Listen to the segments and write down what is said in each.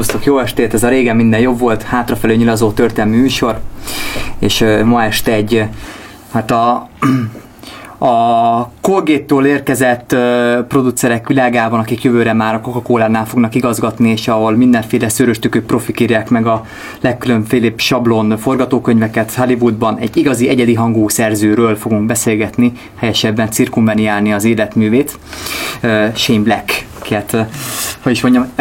Sziasztok, jó estét! Ez a régen minden jobb volt, hátrafelé nyilazó történelmi műsor, és ma este egy, hát a, a Colgate-tól érkezett producerek világában, akik jövőre már a Coca-Cola-nál fognak igazgatni, és ahol mindenféle szöröstükök profik írják meg a legkülönfélébb sablon forgatókönyveket Hollywoodban, egy igazi egyedi hangú szerzőről fogunk beszélgetni, helyesebben cirkumveniálni az életművét, Shane Black, akiket, hogy is mondjam,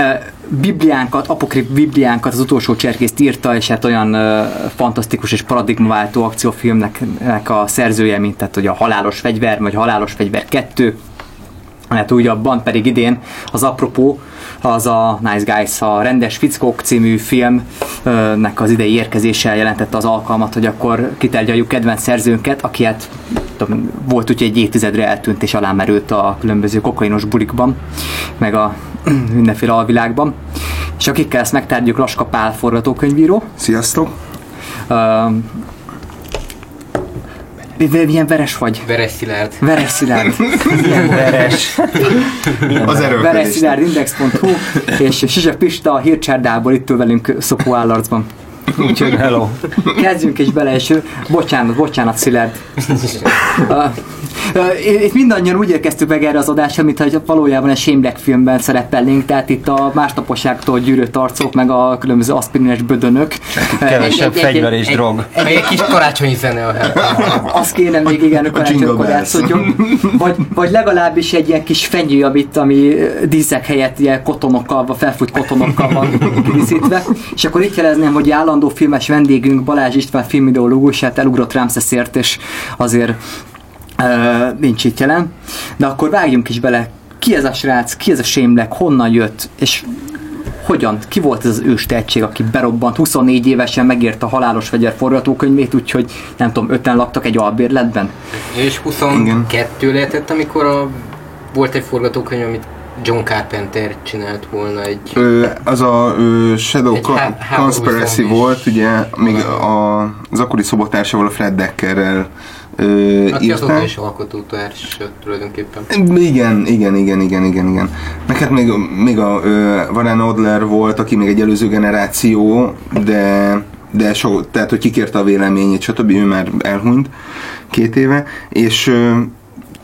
Bibliánkat, apokrip Bibliánkat az utolsó cserkészt írta, és hát olyan uh, fantasztikus és paradigmaváltó akciófilmnek nek a szerzője, mint tehát, hogy a Halálos Fegyver, vagy Halálos Fegyver 2, hát újabban pedig idén az apropó az a Nice Guys, a Rendes Fickók című filmnek az idei érkezéssel jelentette az alkalmat, hogy akkor kitárgyaljuk kedvenc szerzőnket, aki hát tudom, volt úgy, egy évtizedre eltűnt és alámerült a különböző kokainos bulikban, meg a mindenféle alvilágban. És akikkel ezt megtárgyuk, Laska Pál forgatókönyvíró. Sziasztok! Milyen veres vagy? Veres Szilárd. Veres Szilárd. Milyen veres. Az erőködés. Veres Szilárd Index.hu és Sizsek Pista a hírcsárdából itt ül velünk Szopó állarcban. Úgyhogy hello. Kezdjünk is bele, és bocsánat, bocsánat Szilárd. Uh, uh, itt mindannyian úgy érkeztük meg erre az adásra, mintha valójában egy Shane Black filmben szerepelnénk, tehát itt a másnaposságtól gyűrött arcok, meg a különböző aspirines bödönök. Kevesebb Egy- egy- fegyver egy- és egy- drog. Meg egy kis karácsonyi zene a azt kéne még igen, a karácsonykor. Vagy, vagy legalábbis egy ilyen kis fenyő, amit, ami díszek helyett ilyen kotonokkal, vagy felfújt kotonokkal van díszítve. És akkor itt jelezném, hogy állandó filmes vendégünk Balázs István filmideológus, hát elugrott Ramszeszért, és azért uh, nincs itt jelen. De akkor vágjunk is bele. Ki ez a srác, ki ez a Black, honnan jött, és hogyan, ki volt ez az ős tehetség, aki berobbant, 24 évesen megírta a Halálos Fegyver forgatókönyvét, úgyhogy nem tudom, öten laktak egy albérletben? És 22 lehetett, amikor a, volt egy forgatókönyv, amit John Carpenter csinált volna egy... Ö, az a ö, Shadow Egy Con- Conspiracy volt, ugye, még a, az akkori szobatársával, a Fred Deckerrel ö, Aki azóta írták. is alkotótárs tulajdonképpen. Igen, igen, igen, igen, igen, igen. Meg hát még, még a ö, Warren Odler volt, aki még egy előző generáció, de de so, tehát, hogy kikérte a véleményét, stb. ő már elhunyt két éve, és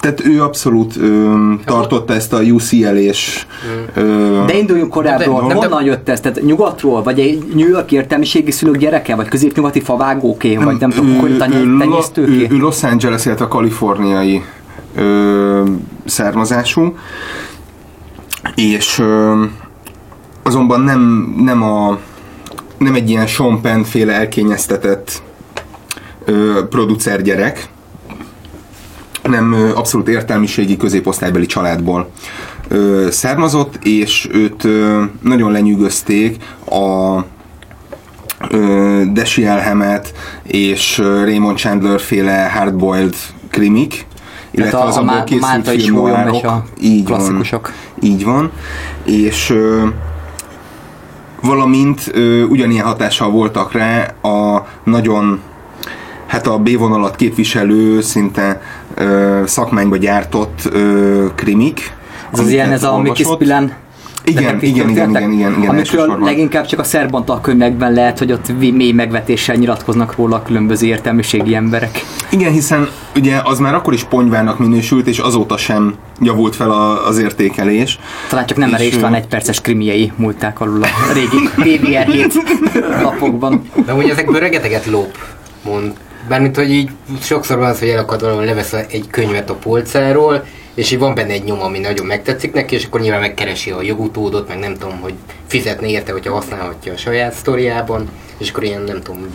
tehát ő abszolút ö, tartotta ezt a UCL-és ö, De induljunk korábbról, De- de- honnan jött ez? Tehát nyugatról, vagy egy New York értelmiségi szülők gyereke, vagy középnyugati favágóké, vagy nem tudom, akkor ő, ő, ő, tenyésztőké? ő Los Angeles, illetve kaliforniai ö, származású, és ö, azonban nem, nem, a, nem egy ilyen Sean Penn féle elkényeztetett ö, producer gyerek, nem abszolút értelmiségi középosztálybeli családból ö, származott, és őt ö, nagyon lenyűgözték a ö, Desi Elhemet és Raymond Chandler féle hardboiled krimik, illetve Tehát a- az a abból Má- készült Máltai film Sólyom noirok. és a így klasszikusok. Van, így van. És ö, valamint ö, ugyanilyen hatással voltak rá a nagyon hát a B-vonalat képviselő, szinte ö, szakmányba gyártott ö, krimik. Ez az ilyen, ez a olvasott. Spillan Igen, igen, igen, igen, igen, igen, Amikről leginkább csak a szerbantal könyvekben lehet, hogy ott mély megvetéssel nyilatkoznak róla a különböző értelmiségi emberek. Igen, hiszen ugye az már akkor is ponyvának minősült, és azóta sem javult fel a, az értékelés. Talán csak nem És, István egy perces krimiei múlták alul a régi PVR 7 lapokban. De úgy ezekből rengeteget lop, mond. Bármint, hogy így sokszor van az, hogy elakad valahol, levesz egy könyvet a polcáról, és így van benne egy nyom, ami nagyon megtetszik neki, és akkor nyilván megkeresi a jogutódot, meg nem tudom, hogy fizetni érte, hogyha használhatja a saját sztoriában, és akkor ilyen, nem tudom,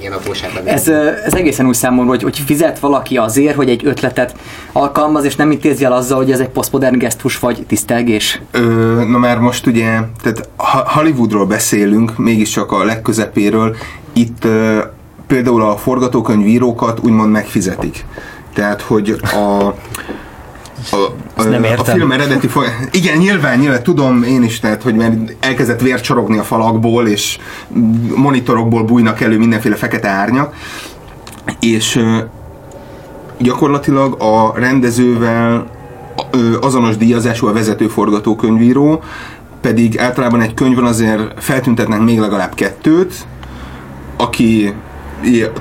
ilyen apróságban. Ez, ö, ez egészen úgy számomra, hogy, hogy fizet valaki azért, hogy egy ötletet alkalmaz, és nem intézi el azzal, hogy ez egy posztmodern gesztus vagy tisztelgés. Ö, na már most ugye, tehát ha- Hollywoodról beszélünk, mégiscsak a legközepéről, itt ö, például a forgatókönyvírókat úgymond megfizetik. Tehát, hogy a a, Ezt nem a értem. film eredeti foly- Igen, nyilván, nyilván, tudom én is, tehát, hogy mert elkezdett vér csorogni a falakból, és monitorokból bújnak elő mindenféle fekete árnyak, és gyakorlatilag a rendezővel azonos díjazású a vezető forgatókönyvíró, pedig általában egy könyvben azért feltüntetnek még legalább kettőt, aki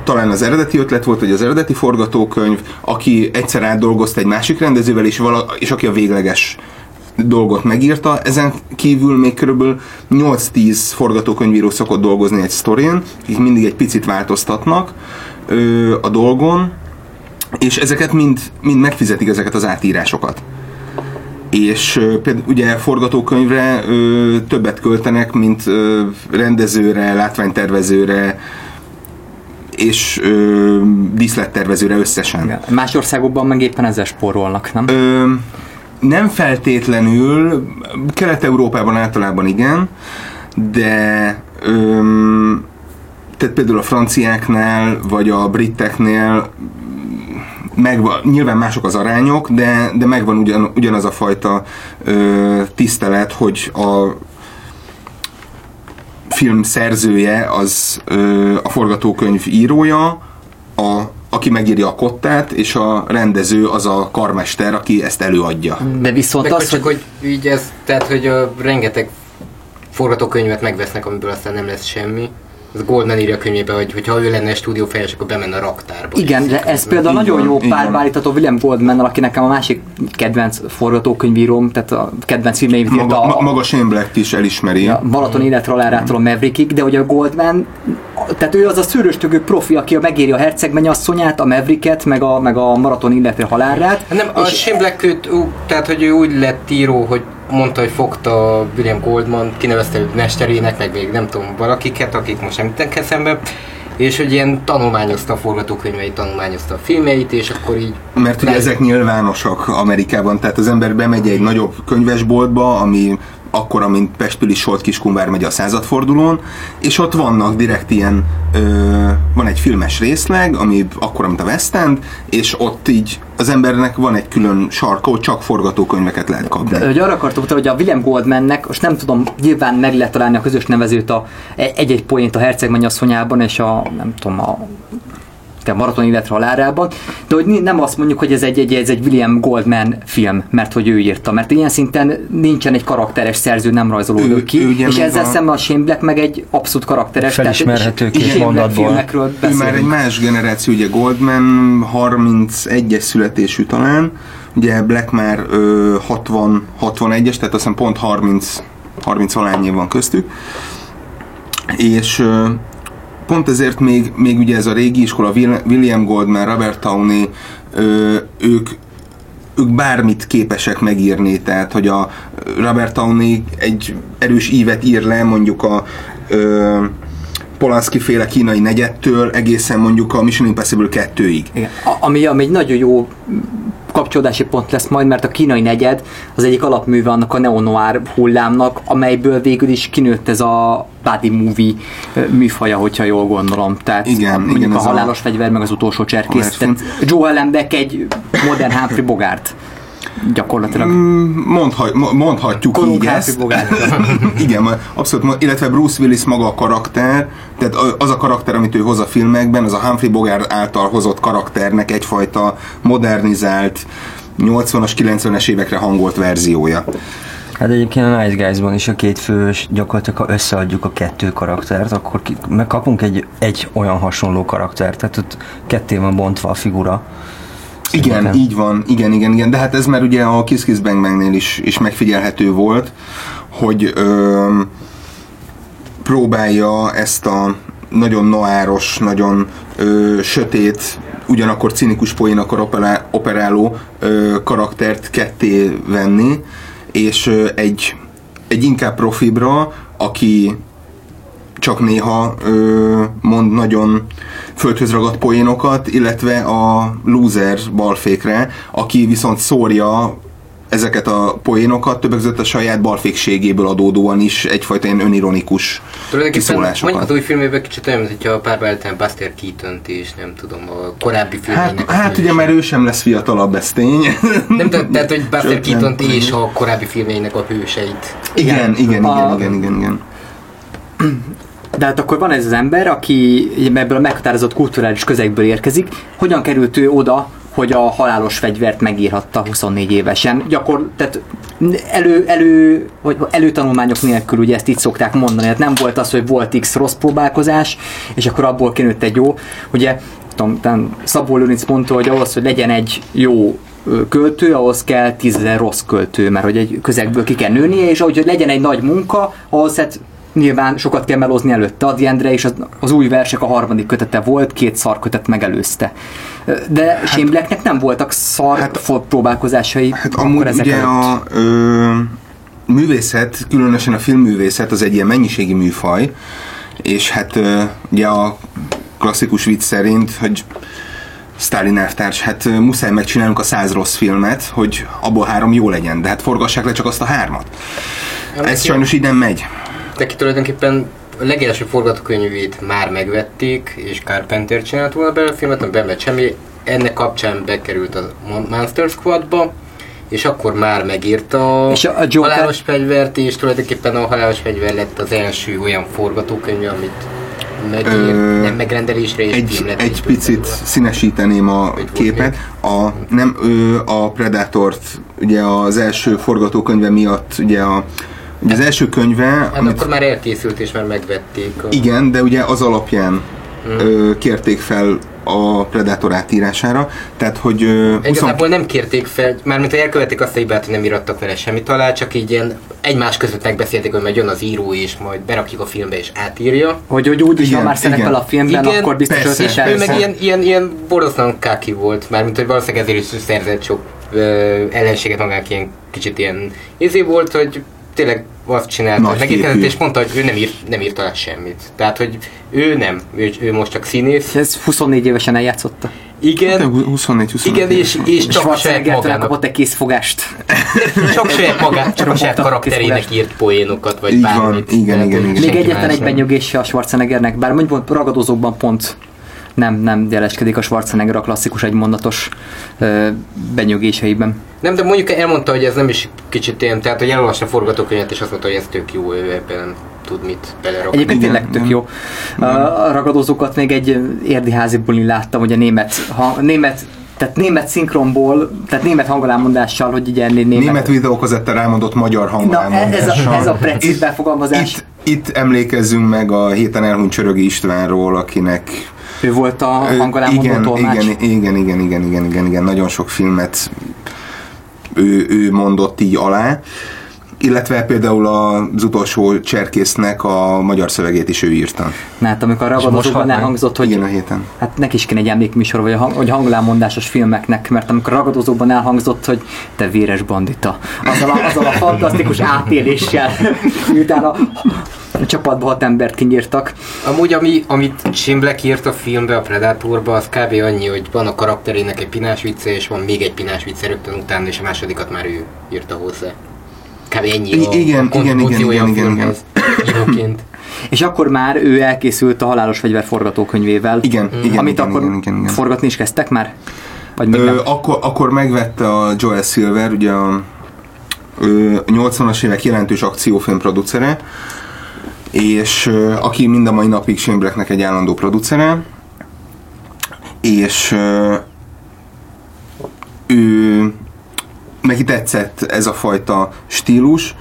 talán az eredeti ötlet volt, vagy az eredeti forgatókönyv, aki egyszer átdolgozta egy másik rendezővel, és, vala, és aki a végleges dolgot megírta. Ezen kívül még körülbelül 8-10 forgatókönyvíró szokott dolgozni egy sztorien, akik mindig egy picit változtatnak ö, a dolgon, és ezeket mind, mind megfizetik ezeket az átírásokat. És ö, például ugye forgatókönyvre ö, többet költenek, mint ö, rendezőre, látványtervezőre, és ö, díszlettervezőre összesen. Igen. Más országokban meg éppen ezzel spórolnak, nem? Ö, nem feltétlenül, Kelet-Európában általában igen, de ö, tehát például a franciáknál, vagy a briteknél megvan, nyilván mások az arányok, de, de megvan ugyan, ugyanaz a fajta ö, tisztelet, hogy a film szerzője az ö, a forgatókönyv írója, a, aki megírja a kottát, és a rendező az a karmester, aki ezt előadja. De viszont Meg az, hogy hogy így ez, tehát, hogy a rengeteg forgatókönyvet megvesznek, amiből aztán nem lesz semmi. Ez Goldman írja a könyvében, hogy hogyha ő lenne stúdiófejes, akkor bemenne a raktárba. Igen, de ez például nagyon van, jó párbálítható William Goldman, aki nekem a másik kedvenc forgatókönyvíróm, tehát a kedvenc írta Maga, a, ma, maga Shane Black is elismeri. a Balaton életralárától a Maverickig, de hogy a Goldman, tehát ő az a szőröstögő profi, aki megéri a herceg mennyasszonyát, a Mavericket, meg a, meg a maraton illetve halálrát. Hát Nem, a Shane Black tehát hogy ő úgy lett író, hogy mondta, hogy fogta William Goldman, kinevezte őt mesterének, meg még nem tudom valakiket, akik most nem jutnak eszembe, és hogy ilyen tanulmányozta a forgatókönyveit, tanulmányozta a filmeit, és akkor így... Mert ugye ezek nyilvánosak Amerikában, tehát az ember bemegy egy nagyobb könyvesboltba, ami akkora, mint Pestpüli Solt Kiskunvár megy a századfordulón, és ott vannak direkt ilyen, ö, van egy filmes részleg, ami akkora, mint a West End, és ott így az embernek van egy külön sarka, hogy csak forgatókönyveket lehet kapni. Hogy arra akartam hogy a William Goldmannek, most nem tudom, nyilván meg lehet találni a közös nevezőt a, egy-egy poént a herceg mennyasszonyában, és a, nem tudom, a a maraton életre halálában, de hogy nem azt mondjuk, hogy ez egy, egy, ez egy William Goldman film, mert hogy ő írta, mert ilyen szinten nincsen egy karakteres szerző, nem rajzolódó Ő- ki, ő és ezzel a- szemben a Shane Black meg egy abszolút karakteres, Felismerhető és- két mondatból. filmekről Ő már egy más generáció, ugye Goldman 31-es születésű talán, ugye Black már ö, 60, 61-es, tehát azt hiszem pont 30, 30 valány év van köztük. És ö, pont ezért még, még ugye ez a régi iskola, Will- William Goldman, Robert Downey, ö, ők ők bármit képesek megírni, tehát hogy a Robert Downey egy erős ívet ír le mondjuk a ö, Polanski féle kínai negyedtől egészen mondjuk a Mission Impossible 2-ig. Igen. A- Ami, ami egy nagyon jó kapcsolódási pont lesz majd, mert a kínai negyed az egyik alapműve annak a neo-noir hullámnak, amelyből végül is kinőtt ez a body movie ö, műfaja, hogyha jól gondolom. Tehát Igen, a, mondjuk igen, a ez a- halálos fegyver, meg az utolsó cserkész. Halálos Tehát Joe Ellenbeck egy modern Humphrey Bogart gyakorlatilag. Mm, Mondha, mo- mondhatjuk így ezt. Igen, abszolút, illetve Bruce Willis maga a karakter, tehát az a karakter, amit ő hoz a filmekben, az a Humphrey Bogart által hozott karakternek egyfajta modernizált 80-as, 90-es évekre hangolt verziója. Hát egyébként a Nice Guys-ban is a két fős, gyakorlatilag ha összeadjuk a kettő karaktert, akkor ki, megkapunk egy, egy olyan hasonló karaktert, tehát ott ketté van bontva a figura. Igen, Szerintem. így van, igen, igen, igen, de hát ez már ugye a Kiss Kiss Bang Bangnél is, is megfigyelhető volt, hogy ö, próbálja ezt a nagyon noáros, nagyon ö, sötét, ugyanakkor cinikus poénakkor operá, operáló ö, karaktert ketté venni, és ö, egy, egy inkább profibra, aki csak néha ö, mond nagyon földhöz ragadt poénokat, illetve a loser balfékre, aki viszont szórja ezeket a poénokat többek között a saját balfékségéből adódóan is egyfajta ilyen önironikus Tulajdonképpen mondjuk kiszólásokat. az új filmében kicsit olyan, hogyha párbáltán Buster keaton is, nem tudom, a korábbi Hát, filmjének. a hát ugye már ő sem lesz fiatalabb, ez tény. Nem, tehát, hogy Buster keaton és a korábbi filmjeinek a hőseit. Igen, igen, igen, igen, igen. De hát akkor van ez az ember, aki ebből a meghatározott kulturális közegből érkezik. Hogyan került ő oda, hogy a halálos fegyvert megírhatta 24 évesen. Gyakor, tehát elő, elő, vagy előtanulmányok nélkül, ugye ezt így szokták mondani, hát nem volt az, hogy volt X rossz próbálkozás, és akkor abból kinőtt egy jó. Ugye, tudom, Szabó Lőrinc mondta, hogy ahhoz, hogy legyen egy jó költő, ahhoz kell tízezer rossz költő, mert hogy egy közegből ki kell nőnie, és ahogy hogy legyen egy nagy munka, ahhoz hát nyilván sokat kell melózni előtte. Adi Endre és az, az új versek a harmadik kötete volt, két szar kötet megelőzte. De hát, Shane Blacknek nem voltak szar hát, próbálkozásai. Hát akkor amúgy ezek ugye előtt. a ö, művészet, különösen a filmművészet az egy ilyen mennyiségi műfaj, és hát ö, ugye a klasszikus vicc szerint, hogy Stalin elvtárs, hát muszáj megcsinálnunk a száz rossz filmet, hogy abból három jó legyen, de hát forgassák le csak azt a hármat. Ez sajnos így nem megy. Neki tulajdonképpen a legelső forgatókönyvét már megvették, és Carpenter csinált volna belőle a filmet, nem bemett semmi. Ennek kapcsán bekerült a Monster Squadba, és akkor már megírta És a- a Joker- halálos fegyvert, és tulajdonképpen a halálos fegyver lett az első olyan forgatókönyv, amit megír, Ö, nem megrendelésre és Egy, film lett egy picit belőle. színesíteném a volt képet. A, nem, ő a Predatort, ugye az első forgatókönyve miatt, ugye, a, ugye az első könyve, Hát amit akkor már elkészült és már megvették. A... Igen, de ugye az alapján ö, kérték fel a Predator átírására, tehát hogy ö, 20, Igazából nem kérték fel, mármint hogy elkövették azt a hibát, hogy nem irattak vele semmit alá, csak így ilyen egymás között megbeszélték, hogy majd jön az író és majd berakjuk a filmbe és átírja. Hogy, hogy úgy is, ha Igen, már szerepel igen. a filmben, Igen, akkor biztos persze. És ötletel. ő meg ilyen, ilyen, ilyen borzasztóan káki volt, mármint hogy valószínűleg ezért is szerzett sok ö, ellenséget magának ilyen kicsit ilyen izé volt, hogy tényleg azt csinálta, Nagy hogy megérkezett képű. és mondta, hogy ő nem, ír, nem írt alá semmit. Tehát, hogy ő nem, ő, ő most csak színész. Ez 24 évesen eljátszotta. Igen, 24-25 igen, és, és És csak a saját magának kapott egy készfogást. Csak saját magát, csak a saját karakterének írt poénokat, vagy Így van, bármit. igen, Tehát, igen, hogy igen. Még egyetlen egy benyögése a Schwarzeneggernek, bár mondjuk ragadozókban pont nem, nem jeleskedik a Schwarzenegger a klasszikus egymondatos ö, benyögéseiben. Nem, de mondjuk elmondta, hogy ez nem is kicsit ilyen, tehát hogy elolvasta a forgatókönyvet, és azt mondta, hogy ez tök jó, ő ebben tud mit belerakni. Egyébként Igen, tényleg tök igen. jó. A ragadozókat még egy érdi házi bulin láttam, hogy a német, ha, német tehát német szinkronból, tehát német hangolámondással, hogy ugye német... Német videókazettel rámondott magyar Na, e- ez a, hangolámondással. ez a precíz Itt- befogalmazás. Itt, itt emlékezzünk meg a héten elhunyt Csörögi Istvánról, akinek Ő volt a hangolámondó igen, tolmács. igen, igen, igen, igen, igen, igen, igen, nagyon sok filmet ő, ő mondott így alá, illetve például az utolsó cserkésznek a magyar szövegét is ő írta. Na, hát amikor a ragadozóban elhangzott, hogy Igen, a héten. Hát neki is kéne egy emlékműsor, vagy, a, hang- vagy filmeknek, mert amikor a ragadozóban elhangzott, hogy te véres bandita, azzal a, azzal a fantasztikus átéléssel, miután a, a csapatba hat embert kinyírtak. Amúgy, ami, amit Shane Black írt a filmbe, a Predatorba, az kb. annyi, hogy van a karakterének egy pinás vicce, és van még egy pinás vicce rögtön utána, és a másodikat már ő írta hozzá. Kb. ennyi I- a, igen, a igen, igen, a igen, filmhez, íróként. És akkor már ő elkészült a Halálos Fegyver forgatókönyvével. Igen, igen, amit igen, akkor igen, igen, igen. forgatni is kezdtek már? Vagy még nem? Ö, akkor, akkor megvette a Joel Silver, ugye a ö, 80-as évek jelentős akciófilm producere, és ö, aki mind a mai napig Shane Blacknek egy állandó producere, és ö, ő neki tetszett ez a fajta stílus,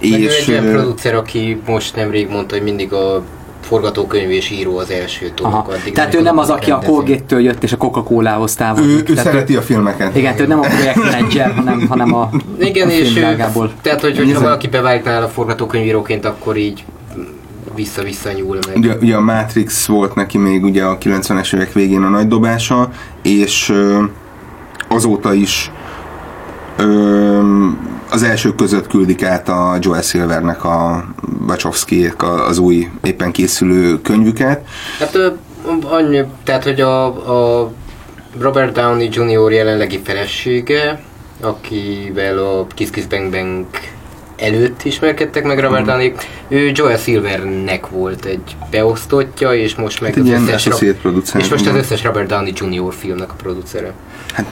Meg ő és egy olyan ö, producer, aki most nemrég mondta, hogy mindig a forgatókönyv és író az első addig Tehát ő nem az, aki a rendezi. Colgate-től jött és a Coca-Cola-hoz távozik. ő, ő Tehát szereti a filmeket. Igen, ő nem a projektmenedzser, hanem, hanem a, Igen, a és ő, tehát, hogy, hogyha valaki beválik nála forgatókönyvíróként, akkor így vissza-vissza nyúl meg. Ugye, ugye a Matrix volt neki még ugye a 90-es évek végén a nagy dobása, és azóta is az elsők között küldik át a Joel Silvernek a wachowski az új éppen készülő könyvüket. Hát annyi, tehát, hogy a, a Robert Downey Jr. jelenlegi felesége, akivel a Kiss Kiss Bang Bang előtt ismerkedtek meg Robert Downey, ő Joel Silvernek volt egy beosztottja, és most meg Hát egy ilyen összes, associate producer, és most az összes Robert Downey Jr. filmnek a producere.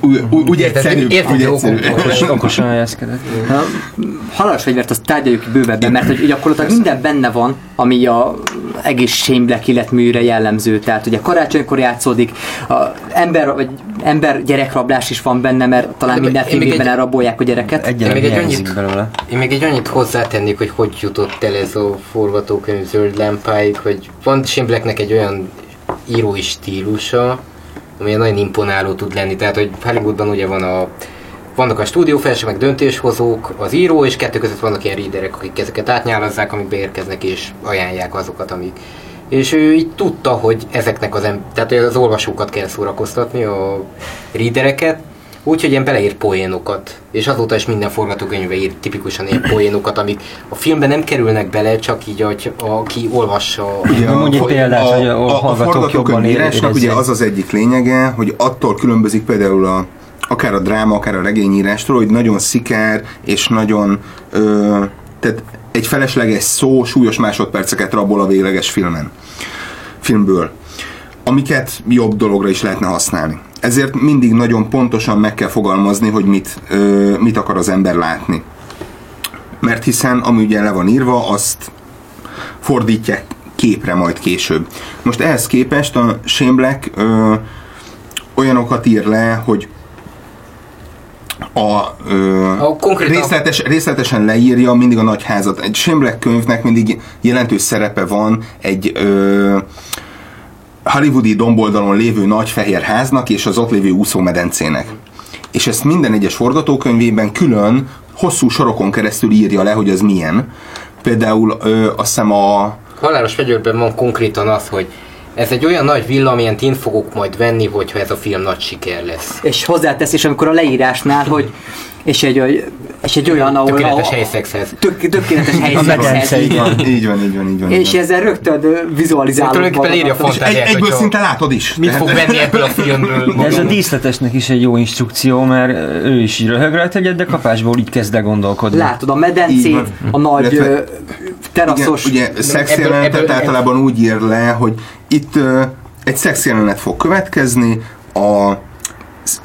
Úgy, úgy, úgy egyszerűbb, érted, úgy okokból. Okos, okosan helyezkedett. A halálos fegyvert azt tárgyaljuk ki bővebben, mert hogy gyakorlatilag minden benne van, ami a egész Shane Black életműre jellemző. Tehát ugye karácsonykor játszódik, a ember, vagy ember gyerekrablás is van benne, mert talán De minden én egy- elrabolják a gyereket. Egyelőre még egy annyit- belőle. Én még egy annyit hozzátennék, hogy hogy jutott el ez a forgatókönyv zöld lámpáig, hogy van Shane Blacknek egy olyan írói stílusa, ami nagyon imponáló tud lenni. Tehát, hogy Hollywoodban ugye van a vannak a stúdiófelsők, meg döntéshozók, az író, és kettő között vannak ilyen readerek, akik ezeket átnyálazzák, amik beérkeznek, és ajánlják azokat, amik. És ő így tudta, hogy ezeknek az em- tehát hogy az olvasókat kell szórakoztatni, a readereket, úgyhogy ilyen beleírt poénokat. És azóta is minden forgatókönyvbe írt tipikusan ilyen poénokat, amik a filmben nem kerülnek bele, csak így, hogy aki olvassa. Ugye Na, mondj egy példát, hogy a hallgatók jobban írásnak ugye az az egyik lényege, hogy attól különbözik például a, akár a dráma, akár a regényírástól, hogy nagyon szikár és nagyon ö, tehát egy felesleges szó súlyos másodperceket rabol a végleges filmen, filmből, amiket jobb dologra is lehetne használni. Ezért mindig nagyon pontosan meg kell fogalmazni, hogy mit, ö, mit akar az ember látni. Mert hiszen ami ugye le van írva, azt fordítják képre majd később. Most ehhez képest a Shane Black ö, olyanokat ír le, hogy a, ö, A részletes, részletesen leírja mindig a nagyházat. Egy Shane Black könyvnek mindig jelentős szerepe van egy ö, hollywoodi domboldalon lévő nagy fehér háznak és az ott lévő úszómedencének. És ezt minden egyes forgatókönyvében külön, hosszú sorokon keresztül írja le, hogy az milyen. Például ö, azt hiszem a Halálos fegyőrben van konkrétan az, hogy ez egy olyan nagy villa, amilyen én fogok majd venni, hogyha ez a film nagy siker lesz. És hozzátesz is, amikor a leírásnál, hogy és egy, és egy olyan, ahol... Tökéletes a- helyszexhez. Tök, tökéletes helyszexhez. így van, így van, így van, így van. És így van. ezzel rögtön vizualizálod Tulajdonképpen írja. És font- egy, egyből szinte látod is. Mit fog venni ebből a filmből? De ez a díszletesnek is egy jó instrukció, mert ő is röhög rajta egyet, de kapásból így kezd el gondolkodni. Látod a medencét, a nagy teraszos... Igen, ugye szexjelenetet ebből- általában úgy ír le, hogy itt ö, egy szexjelenet fog következni, a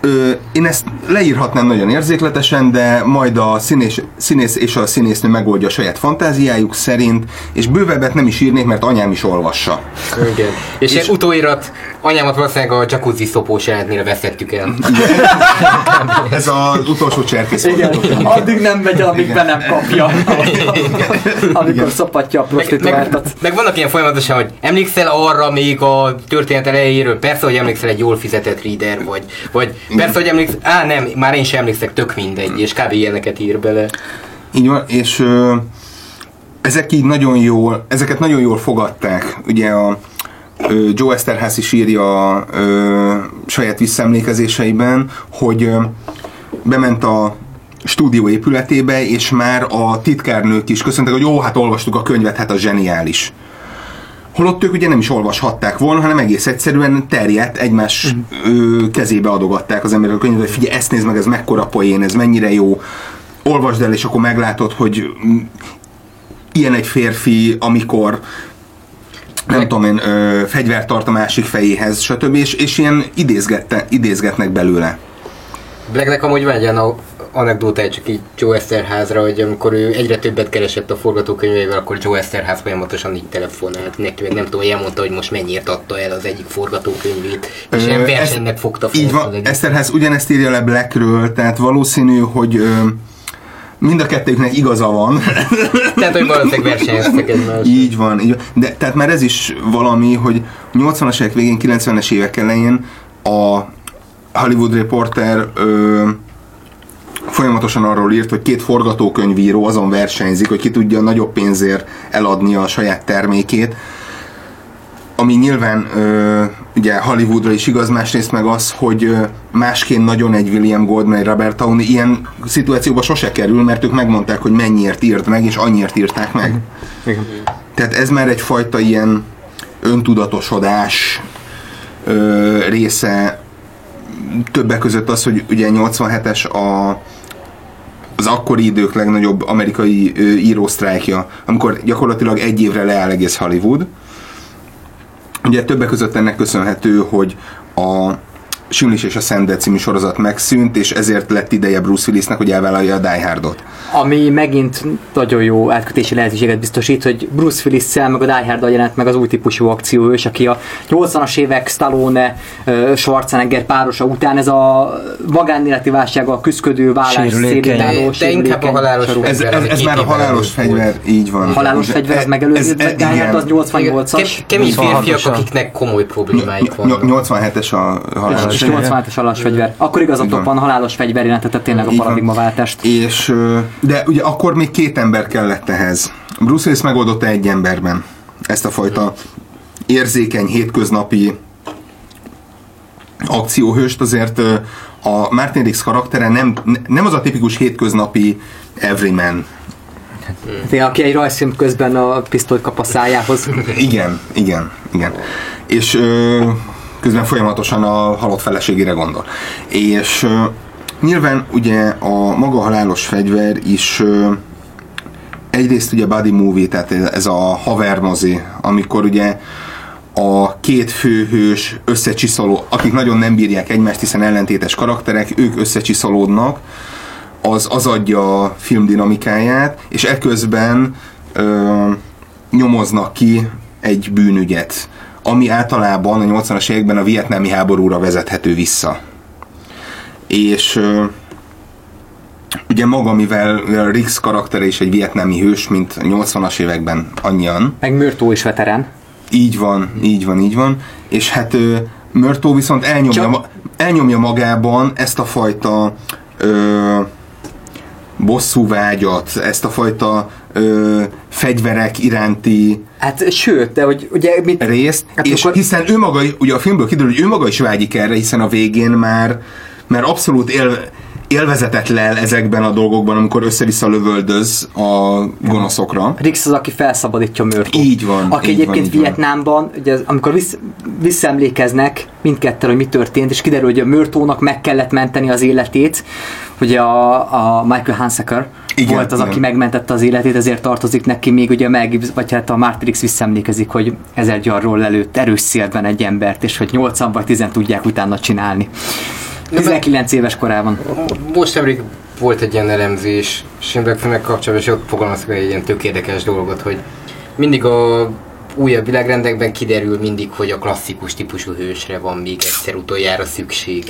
Ö, én ezt leírhatnám nagyon érzékletesen, de majd a színész, színész és a színésznő megoldja a saját fantáziájuk szerint, és bővebbet nem is írnék, mert anyám is olvassa. Igen. És, és utóirat, anyámat valószínűleg a jacuzzi szopós jelentmére veszettük el. Ez az utolsó cserkész Igen, addig nem megy el, amíg be nem kapja. Amikor szopatja a Meg, meg, prostituáltat. meg, vannak ilyen folyamatosan, hogy emlékszel arra még a történet elejéről? Persze, hogy emlékszel egy jól fizetett reader, vagy, vagy persze, hogy emlékszel, á nem, már én sem emlékszek, tök mindegy, és kb. ilyeneket ír bele. Így van, és ö, ezek így nagyon jól, ezeket nagyon jól fogadták. Ugye a ö, Joe Esterházy is írja a ö, saját visszaemlékezéseiben, hogy ö, bement a stúdió épületébe, és már a titkárnők is köszöntek, hogy jó, hát olvastuk a könyvet, hát az zseniális. Holott ők ugye nem is olvashatták volna, hanem egész egyszerűen terjedt, egymás ö, kezébe adogatták az emberek a könyvet, hogy figyelj, ezt nézd meg, ez mekkora poén, ez mennyire jó, olvasd el, és akkor meglátod, hogy mm, ilyen egy férfi, amikor nem tudom én, ö, fegyvert tart a másik fejéhez, stb. És, és ilyen idézgette, idézgetnek belőle. Blacknek amúgy van egy ilyen anekdótája csak így Joe Esterházra, hogy amikor ő egyre többet keresett a forgatókönyvével, akkor Joe Esterház folyamatosan így telefonált neki, meg nem tudom, elmondta, hogy most mennyiért adta el az egyik forgatókönyvét, és ilyen versenynek fogta fel. Így van. Eszterház ugyanezt írja le Blackről, tehát valószínű, hogy ö, mind a kettőknek igaza van. Tehát, hogy valószínűleg versenyeztek egymást. így van, így van. De tehát már ez is valami, hogy 80-as évek végén, 90-es évek elején a Hollywood Reporter ö, folyamatosan arról írt, hogy két forgatókönyvíró azon versenyzik, hogy ki tudja nagyobb pénzért eladni a saját termékét, ami nyilván ö, ugye Hollywoodra is igaz, másrészt meg az, hogy ö, másként nagyon egy William Goldman, egy Robert Downey ilyen szituációba sose kerül, mert ők megmondták, hogy mennyiért írt meg, és annyiért írták meg. Tehát ez már egyfajta ilyen öntudatosodás ö, része, többek között az, hogy ugye 87-es a az akkori idők legnagyobb amerikai írósztrájkja, amikor gyakorlatilag egy évre leáll egész Hollywood. Ugye többek között ennek köszönhető, hogy a Simlis és a Szentbe című sorozat megszűnt, és ezért lett ideje Bruce Willisnek, hogy elvállalja a Die Hardot. Ami megint nagyon jó átkötési lehetőséget biztosít, hogy Bruce willis meg a Die hard jelent meg az új típusú akcióhős, aki a 80-as évek Stallone, Schwarzenegger párosa után ez a magánéleti válsággal küzdködő vállás Sérülékeny. szélén álló, De- de inkább a halálos. Ez, Fegyver, ez, az ez egy már a halálos fegyver, így van. Halálos fegyver, az megelőző, Ez- ez- Die Hard az igen. 88-as. Ke- kemény 26-osan. férfiak, akiknek komoly problémáik vannak. 87-es a halálos és fegyver. 87-es halálos fegyver. Akkor igazatok van. halálos fegyver jelentette tényleg a paradigmaváltást. És, de ugye akkor még két ember kellett ehhez. Bruce Willis megoldotta egy emberben ezt a fajta érzékeny, hétköznapi akcióhőst, azért a Martin Riggs karaktere nem, nem az a tipikus hétköznapi everyman. Té, aki egy rajzfilm közben a pisztolyt kap a szájához. Igen, igen, igen. És ö, közben folyamatosan a halott feleségére gondol. És nyilván ugye a maga halálos fegyver is egyrészt ugye body movie, tehát ez a haver mozi, amikor ugye a két főhős összecsiszoló, akik nagyon nem bírják egymást, hiszen ellentétes karakterek, ők összecsiszolódnak, az, az adja a film dinamikáját, és eközben ö, nyomoznak ki egy bűnügyet, ami általában a 80-as években a vietnámi háborúra vezethető vissza. És ugye maga, mivel a Riggs karaktere is egy vietnámi hős, mint a 80-as években annyian, Meg Mürtó is veterán. így van, így van, így van. És hát ö, Mörtó viszont elnyomja, Csak- elnyomja magában ezt a fajta ö, bosszúvágyat, ezt a fajta ö, fegyverek iránti Hát sőt, de hogy ugye mit... részt, Hát és akkor- hiszen ő maga, ugye a filmből kiderül, hogy ő maga is vágyik erre, hiszen a végén már, már abszolút él, élvezetet lel ezekben a dolgokban, amikor össze-vissza lövöldöz a gonoszokra. Rix az, aki felszabadítja Mörtót. Így van, Aki így van, egyébként van. Vietnámban, ugye, amikor vissz, visszaemlékeznek mindketten, hogy mi történt, és kiderül, hogy a Mörtónak meg kellett menteni az életét, ugye a, a Michael Hansaker Igen, volt az, igen. aki megmentette az életét, ezért tartozik neki még ugye Mel Gibson, vagy hát a Matrix visszaemlékezik, hogy ezer gyarról előtt erős szélben egy embert, és hogy 80 vagy 10 tudják utána csinálni. 19 éves korában. Most nemrég volt egy ilyen elemzés Schindler filmek kapcsolatban, és ott fogalmaztak egy ilyen tök érdekes dolgot, hogy mindig a újabb világrendekben kiderül mindig, hogy a klasszikus típusú hősre van még egyszer utoljára szükség.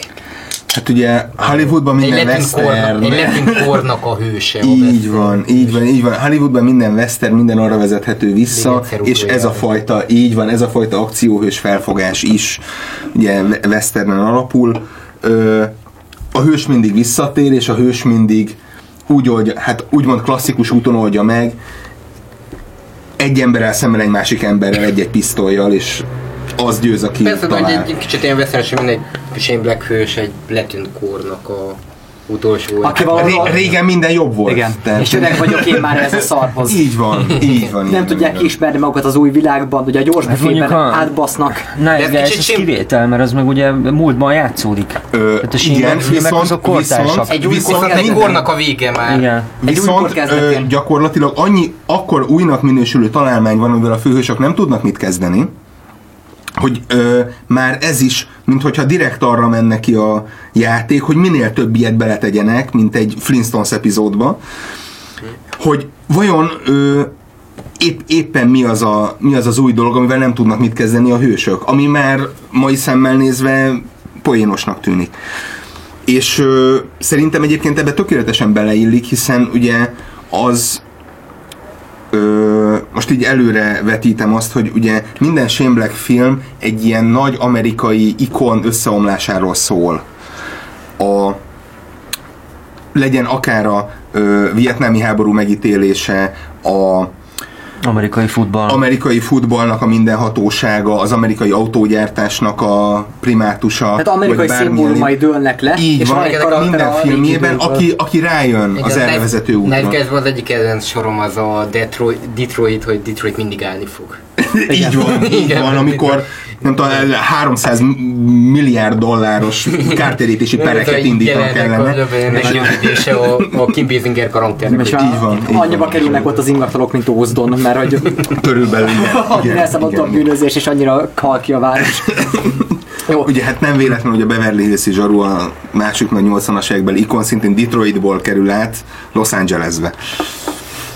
Hát ugye Hollywoodban Egy minden kornak, western, egy latin kornak a hőse. a Így van, így van, így van. Hollywoodban minden western, minden arra vezethető vissza, és ez a fajta, így van, ez a fajta akcióhős felfogás is ugye we- westernen alapul. Ö, a hős mindig visszatér, és a hős mindig úgy oldja, hát úgymond klasszikus úton oldja meg, egy emberrel szemben egy másik emberrel, egy-egy pisztolyjal, és az győz, aki Persze, talál. egy kicsit ilyen veszélyes, mint egy Shane Black hős, egy latin kornak a utolsó. Aki valahol... Ré- régen minden jobb volt. Igen, Tehát- és öreg vagyok én már ez a szarhoz. Így van, így van. így Nem van, tudják így van. kiismerni magukat az új világban, ugye a gyors Hát befében a- átbasznak. Nice ez kicsit ez sim- kivétel, mert az meg ugye múltban játszódik. Ö, Tehát a igen, viszont- azok viszont- Egy új viszont egy kornak a vége már. Igen. Viszont ö, gyakorlatilag annyi, akkor újnak minősülő találmány van, amivel a főhősök nem tudnak mit kezdeni, hogy ö, már ez is, mint hogyha direkt arra menne ki a játék, hogy minél több ilyet beletegyenek, mint egy Flintstones epizódba, hogy vajon ö, épp, éppen mi az, a, mi az az új dolog, amivel nem tudnak mit kezdeni a hősök, ami már mai szemmel nézve poénosnak tűnik. És ö, szerintem egyébként ebbe tökéletesen beleillik, hiszen ugye az ö, most így előre vetítem azt, hogy ugye minden Shane Black film egy ilyen nagy amerikai ikon összeomlásáról szól. A, legyen akár a ö, vietnámi háború megítélése, a Amerikai futball. amerikai futballnak a mindenhatósága, az amerikai autógyártásnak a primátusa. Tehát amerikai szimbólumai dőlnek le, Így és van, a karakter minden a filmjében, aki, aki rájön az Igen, erre vezető útra. Night Guys-ban az egyik kedvenc sorom az a Detroit, Detroit, hogy Detroit mindig állni fog. Így van, így van, amikor nem tudom, 300 milliárd dolláros kártérítési pereket indítanak ellene. És győződése a, a Kim Basinger karakternek. És Így van, így annyiba van. kerülnek ott az ingatlanok, mint Ózdon, mert hogy Körülbelül igen. elszabadult a igen. bűnözés, és annyira kalki a város. Jó. Ugye hát nem véletlen, hogy a Beverly Hills zsaru a másik nagy 80-as évekbeli ikon szintén Detroitból kerül át Los Angelesbe.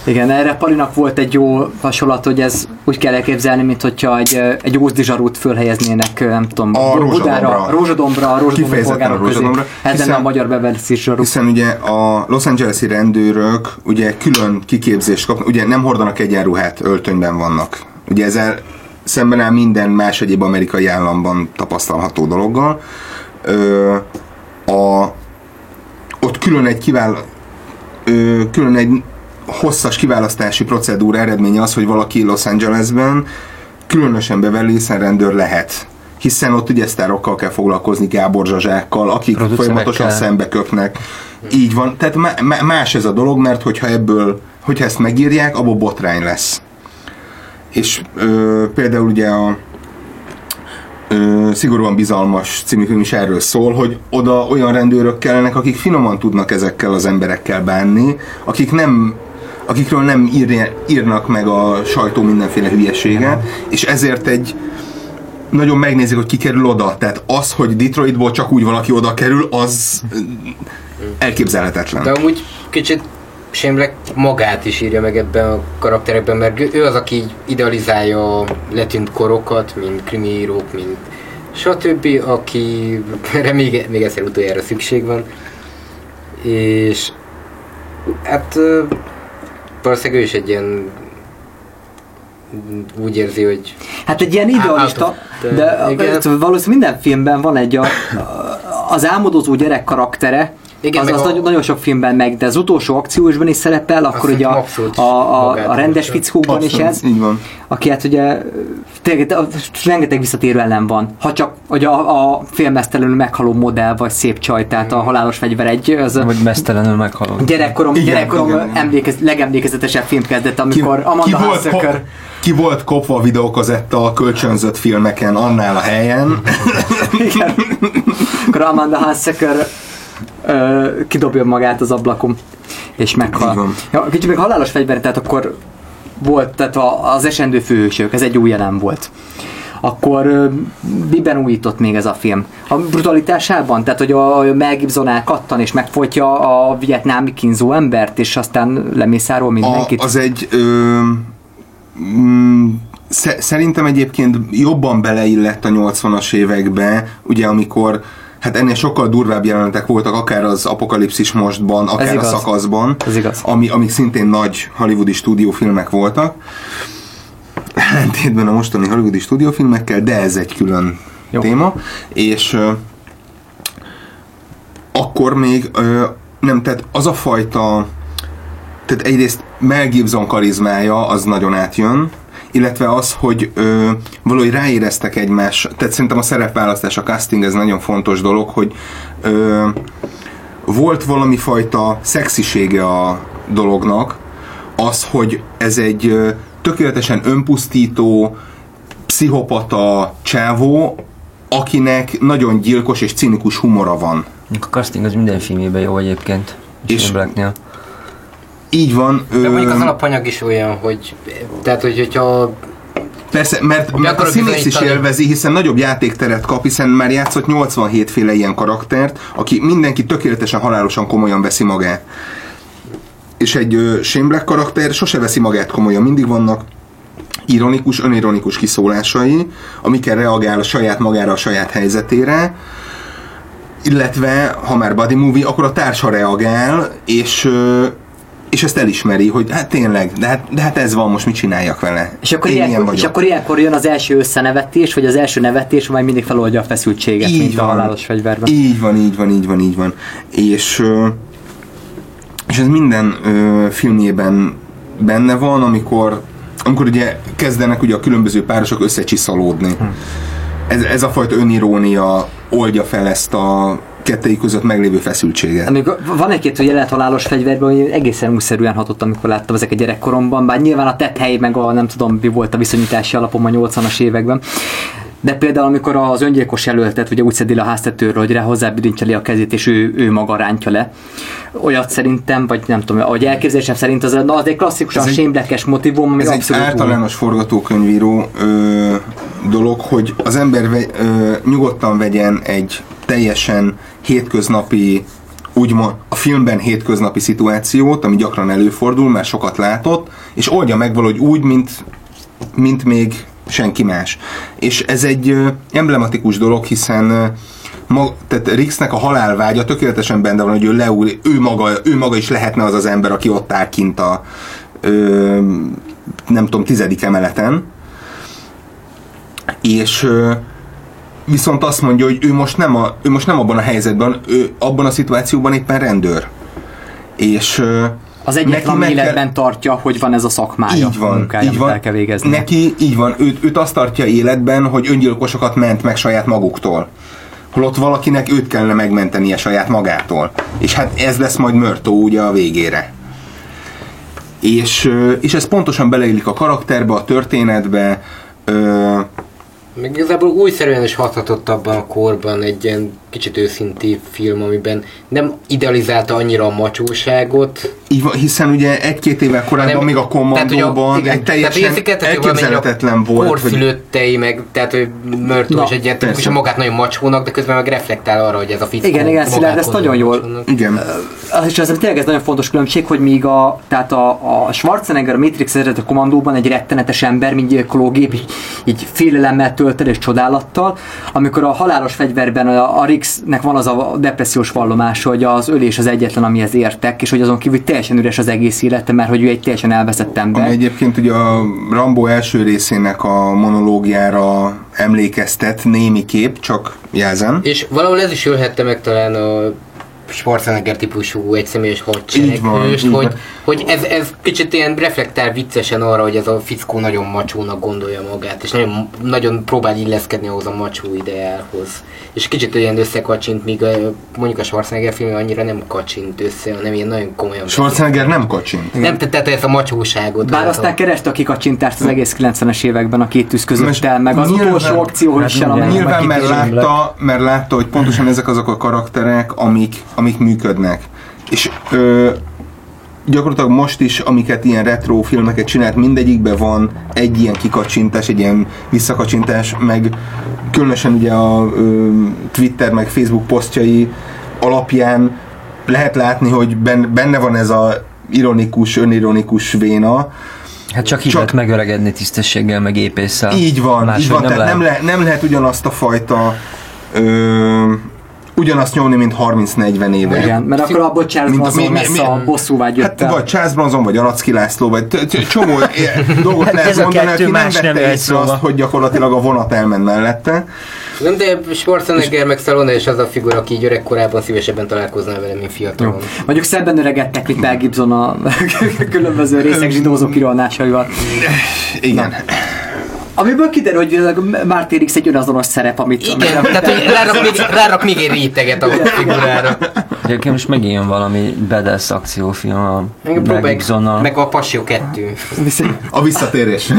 Igen, erre Palinak volt egy jó hasonlat, hogy ez úgy kell elképzelni, mint hogyha egy, egy ózdi zsarút fölhelyeznének, nem tudom, A Budára, Rózsadombra. A Rózsadombra Kifejezetten a polgárok közé. Rózsadombra, lenne hiszen- a magyar Beverly Hills zsaru. Hiszen ugye a Los Angeles-i rendőrök ugye külön kiképzést kapnak, ugye nem hordanak egyenruhát, öltönyben vannak. Ugye ezzel szemben áll minden más egyéb amerikai államban tapasztalható dologgal. Ö, a, ott külön egy kivál, ö, külön egy hosszas kiválasztási procedúra eredménye az, hogy valaki Los Angelesben különösen Beverly rendőr lehet. Hiszen ott ugye sztárokkal kell foglalkozni, Gábor Zsazsákkal, akik folyamatosan szembe köpnek. Így van. Tehát má- má- más ez a dolog, mert hogyha ebből, hogyha ezt megírják, abból botrány lesz. És ö, például ugye a ö, Szigorúan Bizalmas című film is erről szól, hogy oda olyan rendőrök kellenek, akik finoman tudnak ezekkel az emberekkel bánni, akik nem akikről nem írja, írnak meg a sajtó mindenféle hülyeséget, és ezért egy nagyon megnézik, hogy ki kerül oda. Tehát az, hogy Detroitból csak úgy valaki oda kerül, az elképzelhetetlen. De amúgy kicsit Sémlek magát is írja meg ebben a karakterekben, mert ő az, aki idealizálja a letűnt korokat, mint krimiírók, mint stb., akire még, még egyszer utoljára szükség van. És hát valószínűleg ő is egy ilyen úgy érzi, hogy Hát egy ilyen idealista, de igen. valószínűleg minden filmben van egy a, az álmodozó gyerek karaktere, Igen, az, az a- nagyon, nagyon sok filmben meg, de az utolsó akciósban is szerepel, akkor ugye a, a, a, a rendes fickókban is ez, Így van. aki hát ugye tényleg, de rengeteg visszatérő ellen van. Ha csak hogy a, a filmesztelenül meghaló modell, vagy szép csaj, tehát a halálos fegyver egy, az Vagy mesztelenül meghalod. gyerekkorom, Igen, gyerekkorom igen, igen. emlékez, legemlékezetesebb film kezdett, amikor ki, Amanda volt, ko- Hunsaker ki volt kopva a videókazetta a kölcsönzött filmeken annál a helyen. Igen. Akkor Amanda Hunsaker ö, kidobja magát az ablakon, és meghal. Ja, kicsit még halálos fegyver, tehát akkor volt, tehát a, az esendő főhősök, ez egy új jelen volt. Akkor ö, miben újított még ez a film? A brutalitásában? Tehát, hogy a Mel Gibson elkattan és megfojtja a vietnámi kínzó embert, és aztán lemészárol A, mindenkit? az egy... Ö, mm, sze- szerintem egyébként jobban beleillett a 80-as évekbe, ugye amikor hát ennél sokkal durvább jelenetek voltak, akár az Apokalipszis mostban, akár a igaz. szakaszban, Ez igaz. Ami, amik szintén nagy hollywoodi stúdiófilmek voltak. Ellentétben a mostani hollywoodi stúdiófilmekkel, de ez egy külön Jó. téma. És ö, akkor még ö, nem, tehát az a fajta tehát egyrészt Mel Gibson karizmája az nagyon átjön, illetve az, hogy ö, valahogy ráéreztek egymás, tehát szerintem a szerepválasztás, a casting ez nagyon fontos dolog, hogy ö, volt valami fajta szexisége a dolognak, az, hogy ez egy ö, tökéletesen önpusztító, pszichopata csávó, akinek nagyon gyilkos és cinikus humora van. A casting az minden filmében jó egyébként. És- És. Így van. de mondjuk az ö, alapanyag is olyan, hogy tehát, hogy, hogyha Persze, mert, mert a színész is élvezi, hiszen nagyobb játékteret kap, hiszen már játszott 87 féle ilyen karaktert, aki mindenki tökéletesen halálosan komolyan veszi magát. És egy ö, Shane Black karakter sose veszi magát komolyan, mindig vannak ironikus, önironikus kiszólásai, amikkel reagál a saját magára, a saját helyzetére, illetve, ha már body movie, akkor a társa reagál, és ö, és ezt elismeri, hogy hát tényleg, de hát, de hát ez van, most mit csináljak vele? És akkor, Én ilyen ilyenkor, és vagyok. akkor ilyenkor jön az első összenevetés, vagy az első nevetés, majd mindig feloldja a feszültséget, mint a halálos fegyverben. Így van, így van, így van, így van. És, és ez minden ö, filmjében benne van, amikor, amikor ugye kezdenek ugye a különböző párosok összecsiszolódni. Hm. Ez, ez a fajta önirónia oldja fel ezt a kettőjük között meglévő feszültséget. Amikor van egy-két jelenet halálos fegyverben, hogy egészen újszerűen hatott, amikor láttam ezeket gyerekkoromban, bár nyilván a tett hely, meg a nem tudom, mi volt a viszonyítási alapom a 80-as években. De például, amikor az öngyilkos jelöltet ugye úgy szedi le a háztetőről, hogy rá hozzábidincseli a kezét, és ő, ő maga rántja le. Olyat szerintem, vagy nem tudom, ahogy elképzelésem szerint, az, na, az egy klasszikusan sémlekes motivum, ami Ez egy abszolút általános forgatókönyvíró ö, dolog, hogy az ember ve, ö, nyugodtan vegyen egy teljesen hétköznapi úgymond a filmben hétköznapi szituációt, ami gyakran előfordul, mert sokat látott, és oldja meg valahogy úgy, mint, mint még senki más. És ez egy emblematikus dolog, hiszen tehát Rixnek a halálvágya tökéletesen benne van, hogy ő leúl, ő maga, ő maga is lehetne az az ember, aki ott áll kint a ö, nem tudom, tizedik emeleten, és ö, viszont azt mondja, hogy ő most nem, a, ő most nem abban a helyzetben, ő abban a szituációban éppen rendőr. És ö, Az egyetlen, ami meg kell- életben tartja, hogy van ez a szakmája, így van, munkája, így amit van. el kell végezni. Neki így van, őt, őt azt tartja életben, hogy öngyilkosokat ment meg saját maguktól. Holott valakinek őt kellene megmentenie saját magától. És hát ez lesz majd Mörtó ugye a végére. És, és ez pontosan beleillik a karakterbe, a történetbe, ö, Meg igazából újszerűen is hathatott abban a korban egy ilyen kicsit őszinti film, amiben nem idealizálta annyira a macsóságot, így van, hiszen ugye egy-két évvel korábban hanem- még a kommandóban egy teljesen tehát elképzelhetetlen a volt, hogy Korszülöttei, meg, tehát hogy Mörtó is egy ilyen persze. tipikusan magát nagyon macsónak, de közben meg reflektál arra, hogy ez a fickó Igen, igen, Szilárd, gondolja nagyon jól- macsónak. igen, Az is az, tényleg ez nagyon fontos különbség, hogy míg a, tehát a, a Schwarzenegger a Matrix eredeti kommandóban egy rettenetes ember, mint gyilkológép, így, így félelemmel tölted és csodálattal, amikor a halálos fegyverben a, a Rixnek van az a depressziós vallomása, hogy az ölés az egyetlen, amihez értek, és hogy azon kívül teljesen üres az egész élete, mert hogy ő egy teljesen elveszett Ami ember. egyébként ugye a Rambo első részének a monológiára emlékeztet némi kép, csak jelzem. És valahol ez is jöhette meg talán a Schwarzenegger típusú egyszemélyes így hogy, van. hogy ez, ez kicsit ilyen reflektál viccesen arra, hogy ez a fickó nagyon macsónak gondolja magát, és nagyon, nagyon próbál illeszkedni ahhoz a macsó ideálhoz. És kicsit olyan összekacsint, míg a, mondjuk a Schwarzenegger film annyira nem kacsint össze, hanem ilyen nagyon komolyan. Schwarzenegger nem kacsint. Nem tette ezt a macsóságot. Bár az aztán a, kereste a kikacsintást az egész 90-es években a két tűz között el, meg az utolsó akcióhoz Hát sem, nyilván- mert látta, mert látta, hogy pontosan ezek azok a karakterek, amik, amik működnek. És ö, gyakorlatilag most is, amiket ilyen retro filmeket csinált, mindegyikben van egy ilyen kikacsintás, egy ilyen visszakacsintás, meg különösen ugye a ö, Twitter meg Facebook posztjai alapján lehet látni, hogy ben, benne van ez a ironikus, önironikus véna, Hát csak így Csak- lehet megöregedni tisztességgel, meg épésszel. Így van, Máshogy így van, nem tehát lehet. nem, le, nem lehet ugyanazt a fajta ö, ugyanazt nyomni, mint 30-40 éve. Igen, mert akkor abból Charles Mint- Manson mi- mi- lesz mi- a bosszúvágy Hát jöttel. vagy Charles Bronson, vagy Aracki László, vagy csomó dolgot Hát lehet ez mondani, aki nem vette észre azt, hogy gyakorlatilag a vonat elment mellette. nem, de Schwarzenegger meg Stallone és az a figura, aki így öregkorában szívesebben találkozna vele, mint fiatalon. Mondjuk szebben öregedtek itt Mel Gibson a különböző részek zsidózó kirolnásaival. Igen. Amiből kiderül, hogy Martin X egy önazonos szerep, amit... Igen, amit- tehát hogy rárak még, rárak még egy réteget a figurára. Egyébként most megint valami badass akciófilm a Meg, meg a Passió 2. A visszatérés.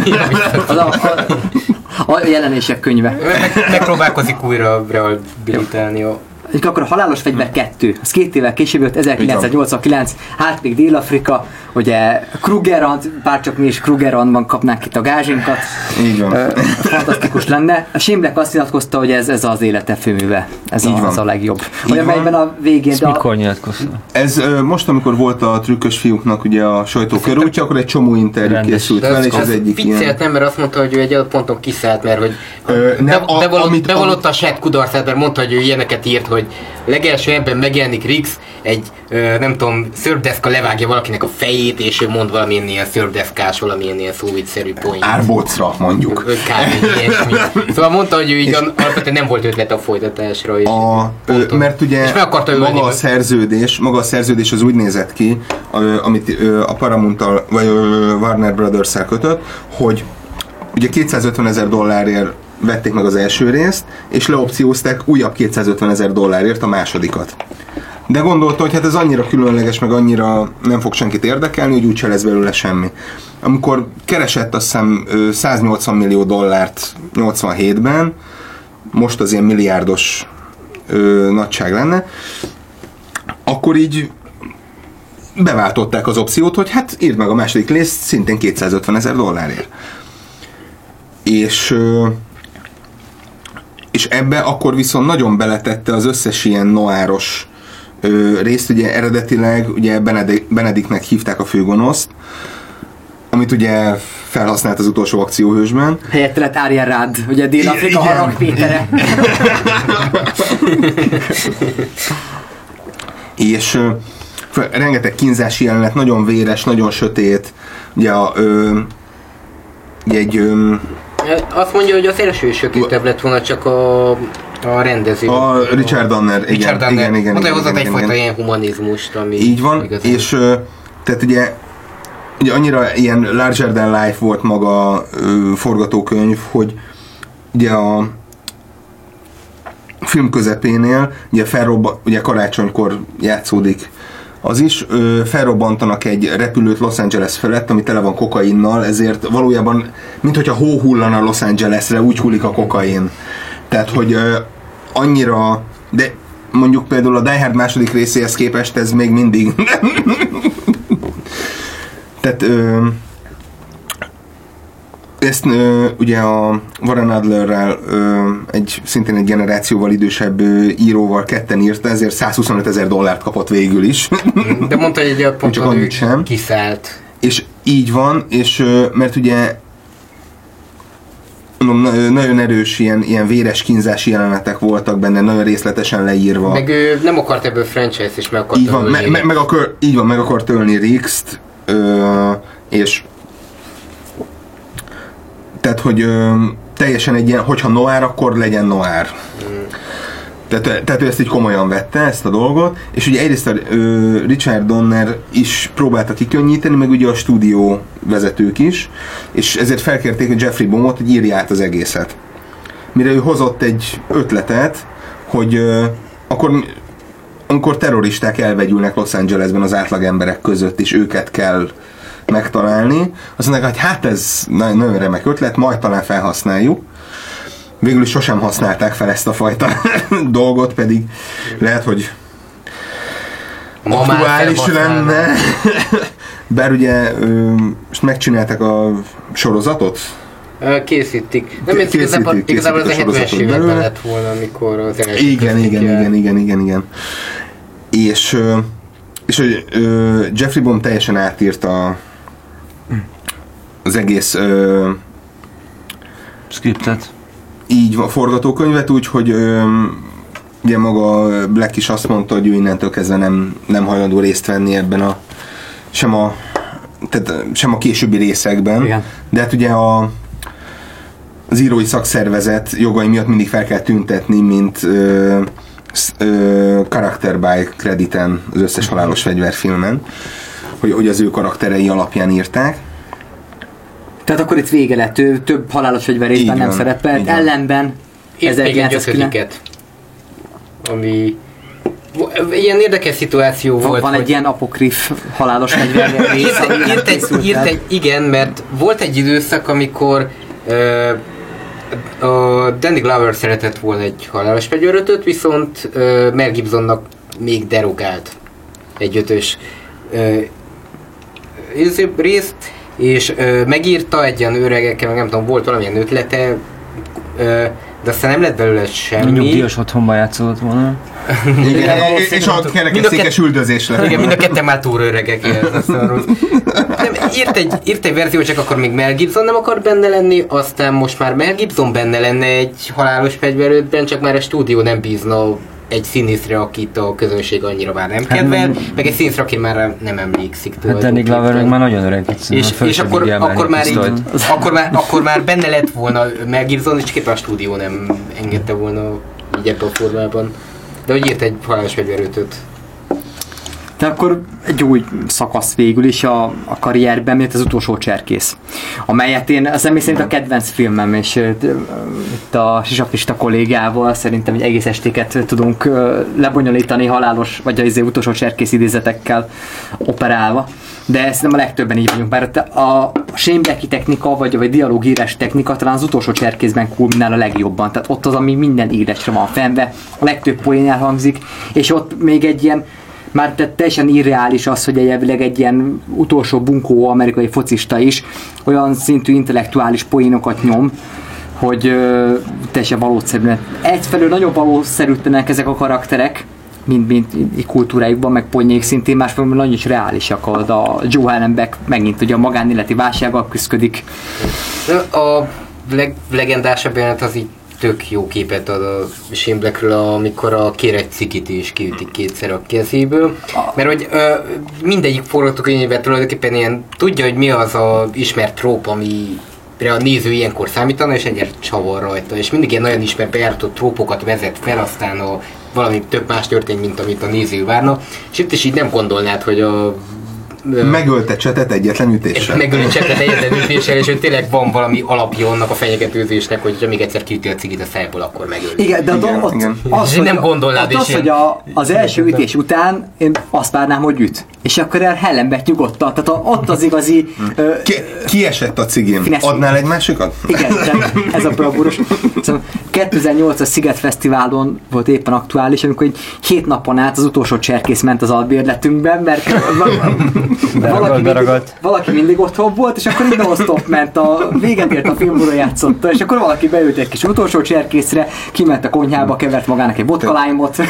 Az a, a, a jelenések könyve. Meg, megpróbálkozik újra rehabilitálni a És akkor a Halálos Fegyver 2, az két évvel később jött, 1989, hát még Dél-Afrika, ugye Krugerrand, bárcsak mi is Krugerrandban kapnánk itt a gázsinkat, Így van. Ö, fantasztikus lenne. A Simlek azt nyilatkozta, hogy ez, ez az élete főműve, ez Így a, van. ez a legjobb. Így Hogy amelyben a végén... Ezt de a- mikor nyilatkozta? Ez ö, most, amikor volt a trükkös fiúknak ugye a sajtókörútja, akkor egy csomó interjú Rendes. készült vele, az, és ez az egyik ilyen... nem, mert azt mondta, hogy ő egy adott ponton kiszállt, mert hogy Ö, nem, be, a- bevallott, amit- bevallotta a saját kudarcát, mert mondta, hogy ő ilyeneket írt, hogy legelső ebben megjelenik Rix, egy ö, nem tudom, szörbdeszka levágja valakinek a fejét, és ő mond valamilyen ilyen szörbdeszkás, valamilyen ilyen szóvicszerű poén. Árbócra mondjuk. Kb. ilyesmi. Szóval mondta, hogy ő így al- alapvetően nem volt ötlet a folytatásra. És A, ponton- mert ugye és meg akarta ölni. maga a szerződés, maga a szerződés az úgy nézett ki, amit a paramount vagy Warner brothers kötött, hogy ugye 250 ezer dollárért vették meg az első részt, és leopciózták újabb 250 ezer dollárért a másodikat. De gondolta, hogy hát ez annyira különleges, meg annyira nem fog senkit érdekelni, hogy úgyse lesz belőle semmi. Amikor keresett azt hiszem ö, 180 millió dollárt 87-ben, most az ilyen milliárdos ö, nagyság lenne, akkor így beváltották az opciót, hogy hát írd meg a második részt szintén 250 ezer dollárért. És ö, és ebbe akkor viszont nagyon beletette az összes ilyen noáros ö, részt, ugye eredetileg ugye Benedict, Benedictnek hívták a főgonoszt, amit ugye felhasznált az utolsó akcióhősben. Helyette lett Arya Rád, ugye Dél-Afrika Igen. harang Pétere. és ö, rengeteg kínzási jelenet, nagyon véres, nagyon sötét, ugye, a, ö, egy ö, Azt mondja, hogy az első is sötétebb lett volna, csak a, a rendező. a Richard Donner, igen, Richard Donner. igen, igen, hogy hozott igen, egyfajta igen. ilyen humanizmust, ami Így van, igazán- és tehát ugye ugye annyira ilyen larger than life volt maga a ö, forgatókönyv, hogy ugye a film közepénél, ugye, felrobba, ugye karácsonykor játszódik az is, ö, felrobbantanak egy repülőt Los Angeles felett, ami tele van kokainnal, ezért valójában, mint hogyha hó hullana Los Angelesre, úgy hullik a kokain. Tehát, hogy ö, annyira, de mondjuk például a Die Hard második részéhez képest ez még mindig Tehát ö, ezt ö, ugye a Warren Adlerrel ö, egy szintén egy generációval idősebb ö, íróval ketten írta, ezért 125 ezer dollárt kapott végül is. De mondta, hogy a pont Csak annyit sem. kiszállt. és így van, és ö, mert ugye mondom, na- nagyon erős ilyen, ilyen véres kínzási jelenetek voltak benne, nagyon részletesen leírva. Meg ő nem akart ebből franchise-t is meg akart Így van, me, ölni. me, meg, akar, így van, meg akar tölni Rixt, ö, és tehát, hogy ö, teljesen egy ilyen, hogyha noir, akkor legyen noir. Tehát, tehát ő ezt így komolyan vette, ezt a dolgot, és ugye egyrészt a ö, Richard Donner is próbálta kikönnyíteni, meg ugye a stúdió vezetők is, és ezért felkérték Jeffrey Bombot, hogy írja át az egészet. Mire ő hozott egy ötletet, hogy ö, akkor amikor terroristák elvegyülnek Los Angelesben az átlag emberek között, és őket kell megtalálni, azt mondják, hogy hát ez nagyon, nagyon remek ötlet, majd talán felhasználjuk. Végül is sosem használták fel ezt a fajta dolgot, pedig lehet, hogy Ma aktuális lenne. Bár ugye most megcsinálták a sorozatot, Készítik. Nem, Készítik, igazából, igazából az a készítik a 70-es sorozatot években lett volna, amikor az első Igen, igen, igen, igen, igen, igen. És, és hogy Jeffrey Bomb teljesen átírta az egész ö, Scriptet. így a forgatókönyvet, úgyhogy ugye maga Black is azt mondta, hogy ő innentől kezdve nem, nem hajlandó részt venni ebben a sem a tehát sem a későbbi részekben. Igen. De hát ugye a az írói szakszervezet jogai miatt mindig fel kell tüntetni, mint ö, ö, character by crediten az összes halálos fegyverfilmen, hogy, hogy az ő karakterei alapján írták. Tehát akkor itt vége lett, ő több halálos fegyverészben nem szerepelt, ellenben Írt még egy 1909 ötödiket, ami ilyen érdekes szituáció van, volt. van hogy- egy ilyen apokrif halálos fegyver rész, írt, írt, egy, írt egy, igen, mert volt egy időszak, amikor ö, a Danny Glover szeretett volna egy halálos fegyverötöt, viszont ö, Mel Gibsonnak még derogált egy ötös ö, részt, és ö, megírta egy ilyen öregekkel, meg nem tudom, volt valamilyen ötlete, ö, de aztán nem lett belőle semmi. Nyugdíjas otthonban játszott volna. Igen, és, és a kerekesszékes üldözés lett. Igen, mind a ketten már túl öregek. Nem, írt egy, írt egy verzió, csak akkor még Mel Gibson nem akar benne lenni, aztán most már Mel Gibson benne lenne egy halálos fegyverődben, csak már a stúdió nem bízna egy színészre, akit a közönség annyira már nem kedvel, meg egy színészre, aki már nem emlékszik Hát Danny Glover meg már nagyon öreg. egyszerűen és, és akkor, akkor, már így, akkor, már, akkor már benne lett volna Mel Gibson, és csak a stúdió nem engedte volna így ebben a formában. De hogy írt egy halálos fegyverőtöt. De akkor egy új szakasz végül is a, a karrierben, mint az utolsó cserkész. Amelyet én személy szerint a kedvenc filmem, és itt a Sisakista kollégával szerintem egy egész estéket tudunk lebonyolítani halálos, vagy az utolsó cserkész idézetekkel operálva. De szerintem a legtöbben így vagyunk, mert a sémbeki technika, vagy, vagy dialógírás technika talán az utolsó cserkészben kulminál a legjobban. Tehát ott az, ami minden írásra van fenve, a legtöbb poén elhangzik, és ott még egy ilyen már te- teljesen irreális az, hogy elvileg egy ilyen utolsó bunkó amerikai focista is olyan szintű intellektuális poénokat nyom, hogy ö, teljesen valószerűen. Egyfelől nagyon valószerűtlenek ezek a karakterek, mint, mint így kultúrájukban, meg pontjék szintén, másfelől nagyon is reálisak. A, Joe Hallenbeck megint ugye a magánéleti válsággal küzdik. A leg, legendásabb jelenet az így tök jó képet ad a Shane amikor a kér egy cikit és kiütik kétszer a kezéből. Mert hogy ö, mindegyik forgatókönyvében tulajdonképpen ilyen tudja, hogy mi az a ismert tróp, ami a néző ilyenkor számítana, és egyet csavar rajta. És mindig ilyen nagyon ismert bejáratott trópokat vezet fel, aztán a, valami több más történt, mint amit a néző várna. És itt is így nem gondolnád, hogy a Megölte csetet egyetlen ütéssel. megölni cseppet egyetlen ütéssel, és hogy tényleg van valami alapja annak a fenyegetőzésnek, hogy ha még egyszer kiüti a cigit a szájból, akkor megöli. Igen, de Igen, ott igen. az, hogy, nem gondolnád, ott az, hogy a, az első ütés után én azt várnám, hogy üt. És akkor el Hellenbeck nyugodtan. Tehát a, ott az igazi... Ö, Ki, kiesett a cigim. Finesz- Adnál egy másikat? igen, de ez a bravúros. Szóval 2008-as Sziget Fesztiválon volt éppen aktuális, amikor egy hét napon át az utolsó cserkész ment az albérletünkben, mert valaki, mindig, valaki mindig otthon volt, és akkor így non-stop ment, a véget ért a filmóra játszotta, és akkor valaki beült egy kis utolsó cserkészre, kiment a konyhába, kevert magának egy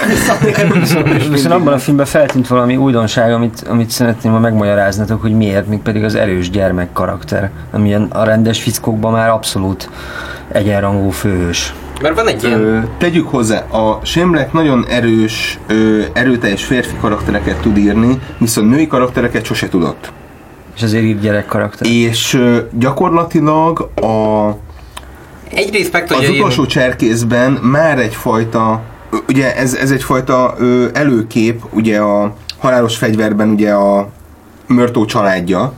visszatért. Viszont abban a filmben feltűnt valami újdonság, amit, amit szeretném ma megmagyaráznatok, hogy miért, még pedig az erős gyermek karakter, amilyen a rendes fickókban már abszolút egyenrangú főhős. Mert van egy ilyen... Ö, tegyük hozzá, a Shemlek nagyon erős, ö, erőteljes férfi karaktereket tud írni, viszont női karaktereket sose tudott. És azért ír gyerek karakter. És ö, gyakorlatilag a, Egyrészt meg az tudja írni. utolsó cserkészben már egyfajta, ugye ez, ez egyfajta ö, előkép, ugye a halálos fegyverben ugye a Mörtó családja,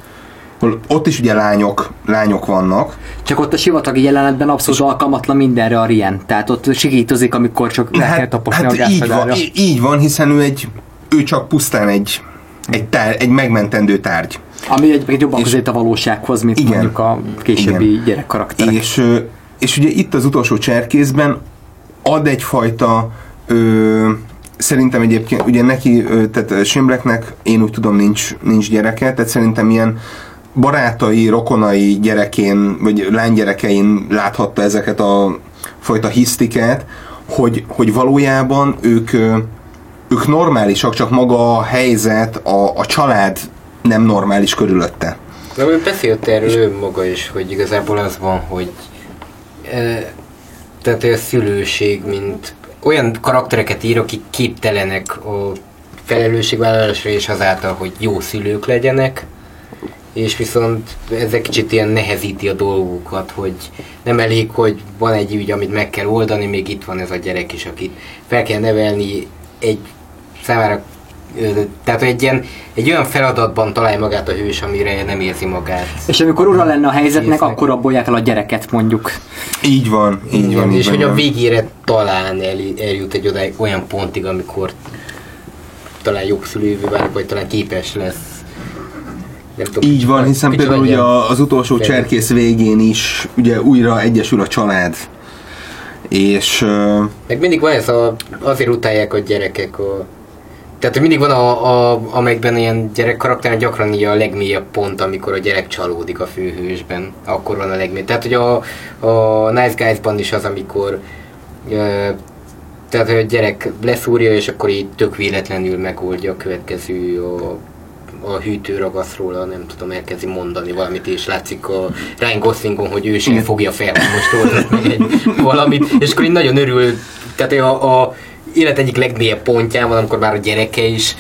ott is ugye lányok, lányok vannak, Csak ott a sivatagi jelenetben abszolút alkalmatlan mindenre a Rien. Tehát ott sigítozik, amikor csak le kell taposni a hát így van, így van, hiszen ő egy, ő csak pusztán egy, egy, tár, egy megmentendő tárgy. Ami egyébként jobban közelít a valósághoz, mint Igen. mondjuk a későbbi Igen. gyerek karakterek. És, és ugye itt az utolsó cserkészben ad egyfajta ö, szerintem egyébként, ugye neki, tehát Simreknek én úgy tudom nincs, nincs gyereke, tehát szerintem ilyen barátai, rokonai gyerekén, vagy lánygyerekein láthatta ezeket a fajta hisztiket, hogy, hogy valójában ők, ők normálisak, csak maga a helyzet, a, a család nem normális körülötte. Na, ő beszélt erről ő maga is, hogy igazából az van, hogy e, tehát a szülőség, mint olyan karaktereket ír, akik képtelenek a felelősségvállalásra és azáltal, hogy jó szülők legyenek, és viszont ezek kicsit ilyen nehezíti a dolgukat, hogy nem elég, hogy van egy ügy, amit meg kell oldani, még itt van ez a gyerek is, akit fel kell nevelni egy számára tehát egy, ilyen, egy olyan feladatban találja magát a hős, amire nem érzi magát. És amikor ura lenne a helyzetnek, Késznek. akkor abbolják el a gyereket mondjuk. Így van, így van. így és van, hogy a végére talán el, eljut egy oda, olyan pontig, amikor talán jogszülővé válik, vagy talán képes lesz. Nem tudom, Így van, hiszen például ugye az utolsó cserkész végén is ugye újra egyesül a család. És ö, Meg mindig van ez a, azért utálják a gyerekek a tehát mindig van, a, a, amelyikben ilyen gyerek karakter gyakran így a legmélyebb pont, amikor a gyerek csalódik a főhősben. Akkor van a legmélyebb. Tehát, hogy a, a Nice Guys-ban is az, amikor ö, tehát, hogy a gyerek leszúrja, és akkor így tök véletlenül megoldja a következő a, a hűtőragasz róla, nem tudom, elkezdi mondani valamit, és látszik a Ryan Goslingon, hogy ő sem fogja fel, most meg egy valamit, és akkor így nagyon örül, tehát a, a élet egyik legmélyebb pontján van, amikor már a gyereke is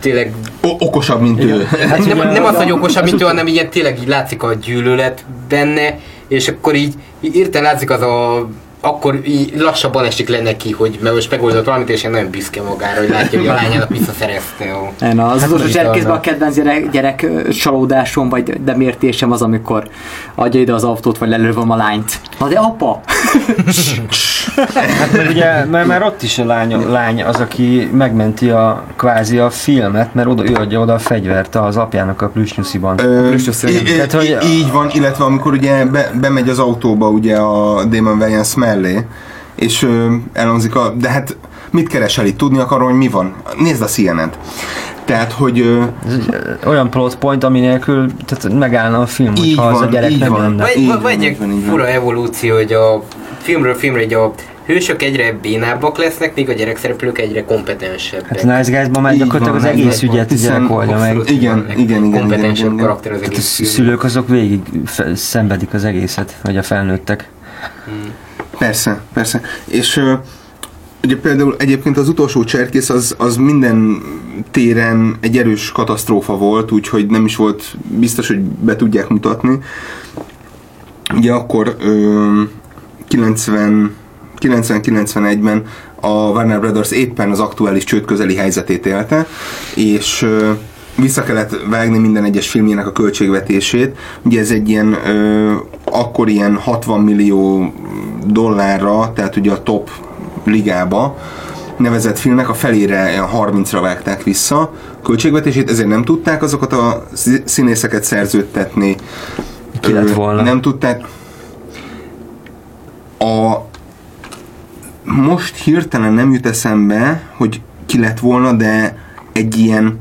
tényleg o- okosabb, mint ő. Hát nem, nem az, hogy okosabb, mint ő, hanem ilyen tényleg így látszik a gyűlölet benne, és akkor így, így érten látszik az a akkor így lassabban esik le neki, hogy mert most megoldott valamit, és ilyen nagyon büszke magára, hogy látja, hogy a lányának visszaszerezte. Én az utolsó mondjuk cserkészben a- a kedvenc gyerek, gyerek csalódásom, vagy demértésem az, amikor adja ide az autót, vagy lelövöm a lányt. Na de apa! Hát mert ugye, mert már ott is a lány, lány az, aki megmenti a kvázi a filmet, mert oda, ő adja oda a fegyvert az apjának a plüsnyusziban. Tehát, hogy- így van, illetve amikor ugye be, bemegy az autóba ugye a Damon Wayans mellé, és ö, elhangzik a, de hát mit keresel itt, tudni akarom, hogy mi van? Nézd a CNN-t. Tehát, hogy ö, olyan plot point, ami nélkül tehát megállna a film, Így hogyha az a van, gyerek így nem van. lenne. Vagy, Így vagy, van, így egy van, így van. fura evolúció, hogy a filmről filmre egy a hősök egyre bénábbak lesznek, míg a gyerekszereplők egyre kompetensebbek. Hát a Nice Guys-ban már gyakorlatilag az van, egész van. ügyet a gyerek oldja meg. Igen, mindennek igen, igen, kompetensebb igen, igen. karakter az a egész film. szülők azok végig szenvedik az egészet, vagy a felnőttek. Persze, persze. És ö, ugye például egyébként az utolsó cserkész az, az minden téren egy erős katasztrófa volt, úgyhogy nem is volt biztos, hogy be tudják mutatni. Ugye akkor ö, 90 90-91-ben a Warner Brothers éppen az aktuális csőd közeli helyzetét élte, és vissza kellett vágni minden egyes filmjének a költségvetését. Ugye ez egy ilyen, ö, akkor ilyen 60 millió dollárra, tehát ugye a top ligába nevezett filmnek a felére ilyen 30-ra vágták vissza költségvetését, ezért nem tudták azokat a szí- színészeket szerződtetni. Ki lett volna? Nem tudták. A most hirtelen nem jut eszembe, hogy ki lett volna, de egy ilyen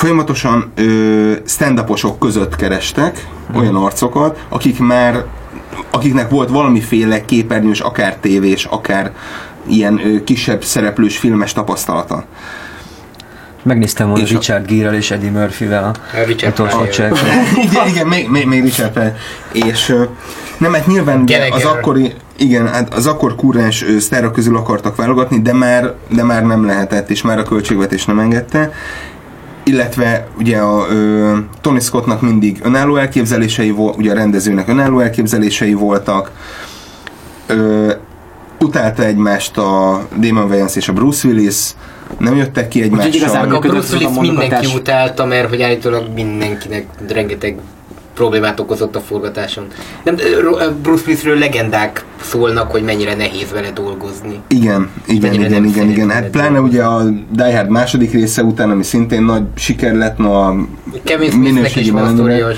folyamatosan ö, stand-uposok között kerestek olyan arcokat, akik már akiknek volt valamiféle képernyős, akár tévés, akár ilyen ö, kisebb szereplős filmes tapasztalata. Megnéztem volna És a- Richard Gere-rel és Eddie Murphy-vel a, A Richard utolsó igen, igen, még, még, még Richard Pryor. És nem, hát nyilván az akkori, igen, hát az akkor kurrens sztárok közül akartak válogatni, de már, de már nem lehetett, és már a költségvetés nem engedte. Illetve ugye a ö, Tony Scottnak mindig önálló elképzelései volt, ugye a rendezőnek önálló elképzelései voltak. Ö, utálta egymást a Damon Wayans és a Bruce Willis, nem jöttek ki igazából egymással. A Bruce az a Willis mondogatás. mindenki utálta, mert hogy állítólag mindenkinek rengeteg problémát okozott a forgatáson. Nem, Bruce Willisről legendák szólnak, hogy mennyire nehéz vele dolgozni. Igen, igen, Mennyire igen, igen, igen. Hát pláne ugye a Die Hard második része után, ami szintén nagy siker lett, na a Kevin Smithnek is van sztoria.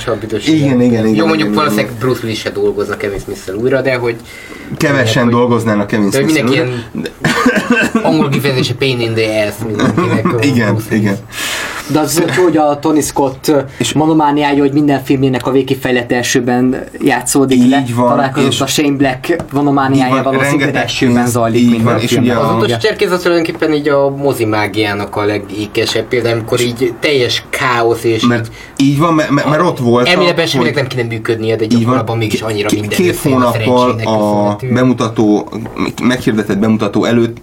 Igen, igen, igen, Jó, mondjuk igen, valószínűleg Bruce Willis se dolgozna Kevin smith újra, de hogy Kevesen hogy- dolgoznának Kevin smith mindenki ilyen angol kifejezése pain in the ass mindenkinek. Igen, igen. De az hogy a Tony Scott És- monomániája, hogy minden filmjének a végkifejlett elsőben játszódik Így le. van, Találkozott a Shane Black monomániájával, rengeteg elsőben zajlik így minden van, és ugye Az a- utolsó cserkész az tulajdonképpen így a mozi mágiának a legékesebb például, amikor így teljes káosz és Mert így van, mert, mert mert ott volt. Elméletben semminek nem kéne működnie, de gyakorlatban mégis annyira minden Két hónappal szerencsének a köszönhetően. bemutató, meghirdetett bemutató előtt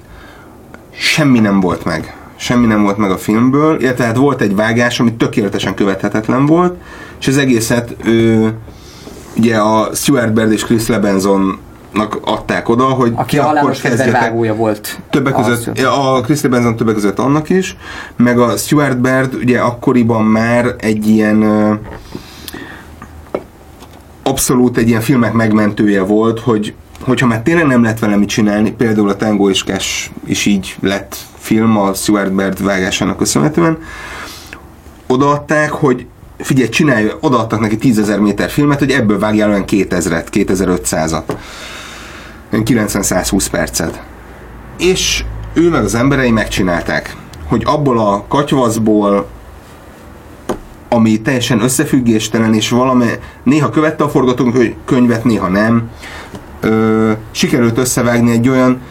semmi nem volt meg. Semmi nem volt meg a filmből, illetve hát volt egy vágás, ami tökéletesen követhetetlen volt, és az egészet ő, ugye a Stuart Baird és Chris Lebenzonnak adták oda, hogy Aki a akkor kezdjetek- volt. Többek között, ja, a Chris Benson többek között annak is, meg a Stuart Baird ugye akkoriban már egy ilyen abszolút egy ilyen filmek megmentője volt, hogy hogyha már tényleg nem lett vele mit csinálni, például a Tango és Cash is így lett film a Stuart Baird vágásának köszönhetően, odaadták, hogy figyelj, csinálj, odaadtak neki 10.000 méter filmet, hogy ebből vágjál olyan 2000-et, 2500-at. Olyan 90-120 percet. És ő meg az emberei megcsinálták, hogy abból a katyvaszból, ami teljesen összefüggéstelen, és valami néha követte a forgatókönyvet, néha nem, ö, sikerült összevágni egy olyan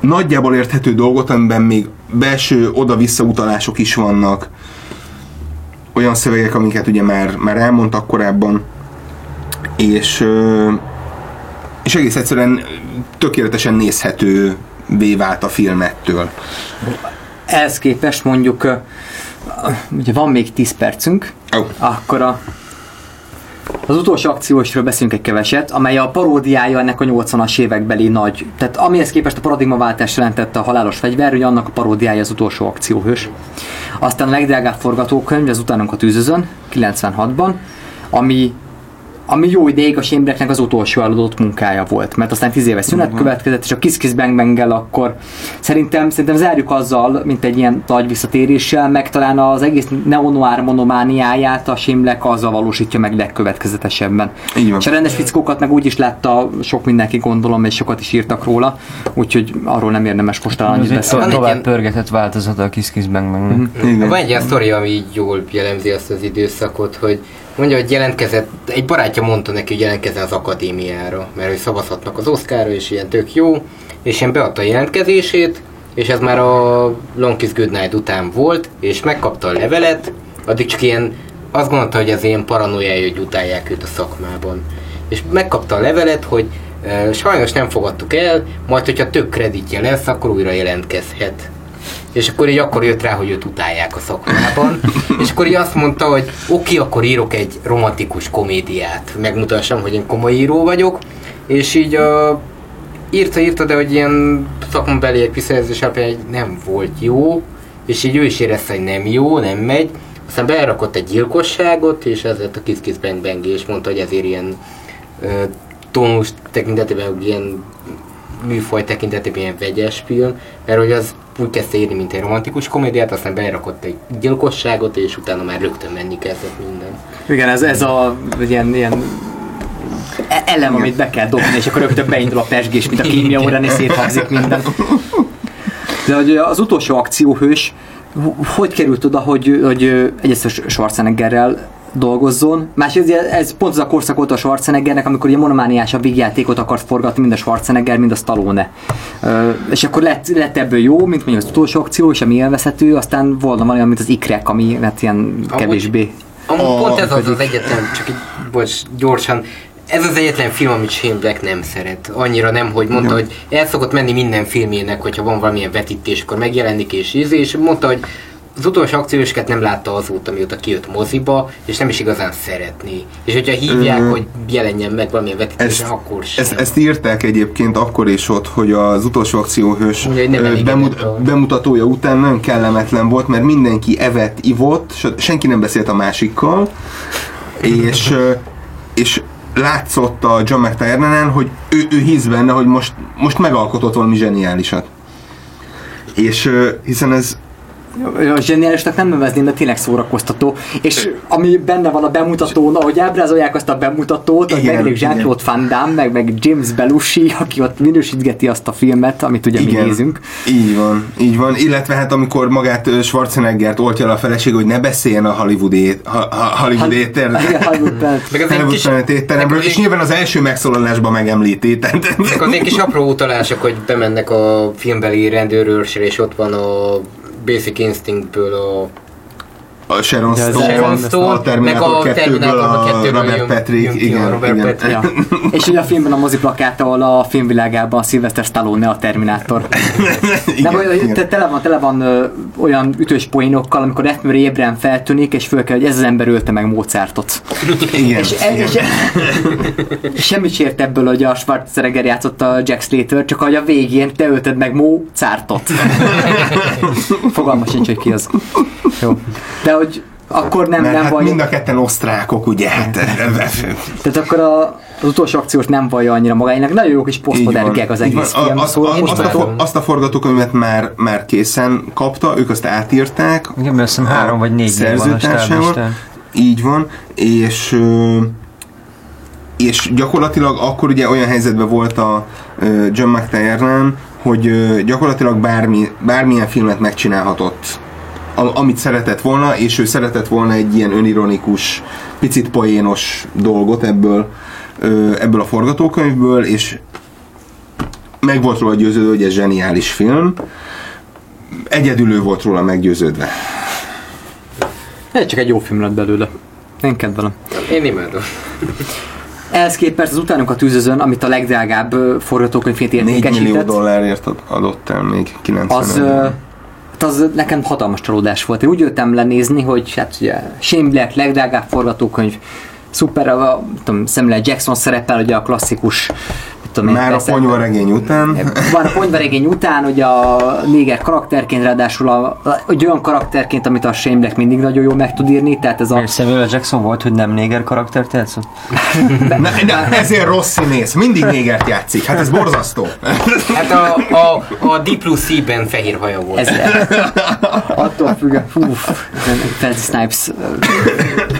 nagyjából érthető dolgot, amiben még belső oda-vissza utalások is vannak, olyan szövegek, amiket ugye már, már elmondtak korábban, és, ö, és egész egyszerűen tökéletesen nézhető vált a film ettől. Ehhez képest mondjuk, ugye van még 10 percünk, Ó. akkor a, az utolsó akciósról beszélünk egy keveset, amely a paródiája ennek a 80-as évekbeli nagy, tehát amihez képest a paradigmaváltás jelentette a halálos fegyver, ugye annak a paródiája az utolsó akcióhős. Aztán a legdrágább forgatókönyv, az utánunk a tűzözön, 96-ban, ami ami jó ideig a Blacknek az utolsó eladott munkája volt, mert aztán tíz éves szünet következett, és a Kiss Kiss Bang bang akkor szerintem, szerintem zárjuk azzal, mint egy ilyen nagy visszatéréssel, meg talán az egész neonoir monomániáját a Black azzal valósítja meg legkövetkezetesebben. Így van. És a rendes fickókat meg úgy is látta sok mindenki gondolom, és sokat is írtak róla, úgyhogy arról nem érdemes most talán annyit beszélni. Egy tovább ilyen- pörgetett változata a Kiss Kiss Bang Bangnek. Igen. Van egy ilyen sztori, ami így jól jellemzi azt az időszakot, hogy mondja, hogy jelentkezett, egy barátja mondta neki, hogy jelentkezzen az akadémiára, mert hogy szavazhatnak az Oscarra, és ilyen tök jó, és ilyen beadta a jelentkezését, és ez már a Long Kiss Goodnight után volt, és megkapta a levelet, addig csak ilyen, azt gondolta, hogy ez ilyen paranoiája, hogy utálják őt a szakmában. És megkapta a levelet, hogy e, sajnos nem fogadtuk el, majd hogyha több kreditje lesz, akkor újra jelentkezhet. És akkor így akkor jött rá, hogy őt utálják a szakmában. és akkor így azt mondta, hogy oké, akkor írok egy romantikus komédiát. Megmutassam, hogy én komoly író vagyok. És így a írta, írta, de hogy ilyen szakmabeli egy visszajelzés alapján hogy nem volt jó, és így ő is érezte, hogy nem jó, nem megy. Aztán berakott egy gyilkosságot, és ez lett a Kiss Kiss Bang és mondta, hogy ezért ilyen ö, tónus tekintetében, ilyen műfaj tekintetében ilyen vegyes film, mert hogy az úgy kezdte írni, mint egy romantikus komédiát, aztán berakott egy gyilkosságot, és utána már rögtön menni kezdett minden. Igen, ez, ez a ilyen, ilyen elem, amit be kell dobni, és akkor rögtön beindul a pesgés, mint a kémia órán, és széthagzik minden. De hogy az utolsó akcióhős, hogy került oda, hogy, hogy egyrészt Schwarzeneggerrel dolgozzon. Másrészt ez pont az a korszak volt a Schwarzeneggernek, amikor ugye monomániás a végjátékot akart forgatni, mind a Schwarzenegger, mind a Stallone. Ö, és akkor lett, lett ebből jó, mint mondjuk az utolsó akció, és ami élvezhető, aztán volna valami, mint az ikrek, ami lett ilyen kevésbé. Amúgy pont ez az az egyetlen, csak így, bocs, gyorsan, ez az egyetlen film, amit Shane Black nem szeret. Annyira nem, hogy mondta, hogy el szokott menni minden filmjének, hogyha van valamilyen vetítés, akkor megjelenik és ízé, és mondta, hogy az utolsó akciósket nem látta azóta, mióta kijött moziba, és nem is igazán szeretné. És hogyha hívják, hogy jelenjen meg valamilyen vetítésen, akkor sem. ezt, ezt írták egyébként akkor is ott, hogy az utolsó akcióhős Ugye, bemut, bemutatója után nagyon kellemetlen volt, mert mindenki evett, ivott, senki nem beszélt a másikkal, és, és látszott a John McTiernan, hogy ő, ő hisz benne, hogy most, most megalkotott valami zseniálisat. És hiszen ez A zseniálisnak nem nevezném, de tényleg szórakoztató. És ami benne van a bemutatón, ahogy ábrázolják azt a bemutatót, az Igen, megjelenik igen. Jean-Claude Van Damme, meg, meg James Belushi, aki ott minősítgeti azt a filmet, amit ugye mi nézünk. Így van, így van. Illetve hát amikor magát Schwarzeneggert oltja le a feleség, hogy ne beszéljen a Hollywood, ét, ha, ha, Hollywood éter, Igen, Hollywood étteremről, és nyilván az első megszólalásban megemlíti. Tehát, meg az egy kis apró utalások, hogy bemennek a filmbeli rendőrőrsre, és ott van a Basic Instinctből a a Sharon Stone, Sharon Stone, a Terminator meg a 2-ből Terminator a 2-ből Robert jön- Patrick, jön a igen, Robert igen. Patrick. Ja. És ugye a filmben a moziplakát, ahol a filmvilágában a Sylvester Stallone a Terminátor. Igen, olyan, igen. te, tele van, tele van ö, olyan ütős poénokkal, amikor Etmer ébren feltűnik, és föl kell, hogy ez az ember ölte meg Mozartot. Igen, És, igen. és, és semmit sért ebből, hogy a Schwarzenegger játszott a Jack Slater, csak hogy a végén te ölted meg Mozartot. Fogalma sincs, hogy ki az. Jó. De hogy akkor nem, Mert nem hát vaj, mind a ketten osztrákok, ugye? Hát, tehát akkor a, az utolsó akciós nem vallja annyira magáinak. Nagyon jó kis posztmodern van, az van. egész A- film. azt, Szóval a- azt, a, azt a forgatókönyvet már, már készen kapta, ők azt átírták. Igen, mert azt három vagy négy van szerzőtársával. Így van, és és gyakorlatilag akkor ugye olyan helyzetben volt a John McTiernan, hogy gyakorlatilag bármi, bármilyen filmet megcsinálhatott, a- amit szeretett volna, és ő szeretett volna egy ilyen önironikus, picit poénos dolgot ebből, ebből a forgatókönyvből, és meg volt róla győződve, hogy ez zseniális film. Egyedül ő volt róla meggyőződve. Ez csak egy jó film lett belőle. Én kedvelem. Én imádom. Ehhez képest az utánokat tűzözön, amit a legdrágább ö, forgatókönyvként 4 millió értékesített, dollárért ad- adott el még 90 az, hát az nekem hatalmas csalódás volt. Én úgy jöttem lenézni, hogy hát ugye Shane Black legdrágább forgatókönyv, szuper, a, tudom, Samuel Jackson szerepel, ugye a klasszikus tudom én, Már a ponyvaregény után. van a ponyvaregény után, hogy a néger karakterként, ráadásul a, egy olyan karakterként, amit a Shane Black mindig nagyon jól meg tud írni, tehát ez a... És Samuel. Jackson volt, hogy nem néger karaktert játszott? Na, na, ezért rossz színész, mindig négert játszik, hát ez borzasztó. Hát a, a, a D plusz C-ben fehér haja volt. Ez, attól függ, fú, Fancy Snipes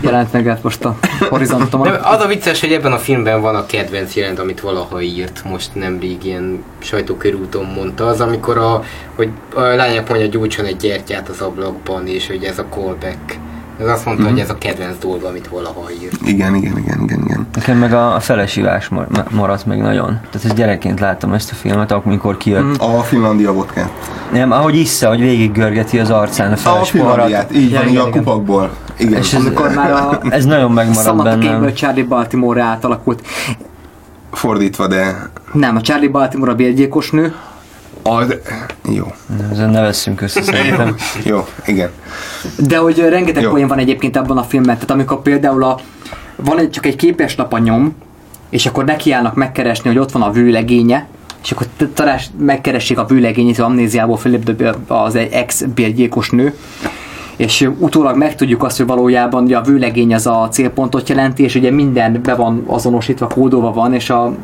jelent meg hát most a horizontomon. De az a vicces, hogy ebben a filmben van a kedvenc jelent, amit valaha írt, most nemrég ilyen sajtókörúton mondta, az amikor a, hogy a lányok mondja gyújtson egy gyertyát az ablakban, és hogy ez a callback. Ez azt mondta, hogy ez a kedvenc dolga, amit valaha írt. Igen, igen, igen, igen, igen. Nekem meg a, a felesívás mar- maradt meg nagyon. Tehát ezt gyerekként láttam ezt a filmet, amikor kijött. A Finlandia vodkát. Nem, ahogy issza, hogy végig görgeti az arcán a A feles poharat. Finlandiát, így van, így igen, a igen. kupakból. Igen. És ez, Amikor már a ez nagyon megmaradt Samantha bennem. Kane-ből Charlie Baltimore átalakult. Fordítva, de... Nem, a Charlie Baltimore a bérgyilkos nő, Az... Jó. Ezen ne veszünk össze szerintem. Jó, igen. De hogy rengeteg Jó. poén van egyébként abban a filmben, tehát amikor például a, van egy, csak egy képes lap a nyom, és akkor nekiállnak megkeresni, hogy ott van a vőlegénye, és akkor t- talás, megkeressék a vőlegényét, az amnéziából Philip az egy ex bérgyilkos nő, és utólag megtudjuk azt, hogy valójában ugye a vőlegény az a célpontot jelenti, és ugye minden be van azonosítva, kódolva van, és a,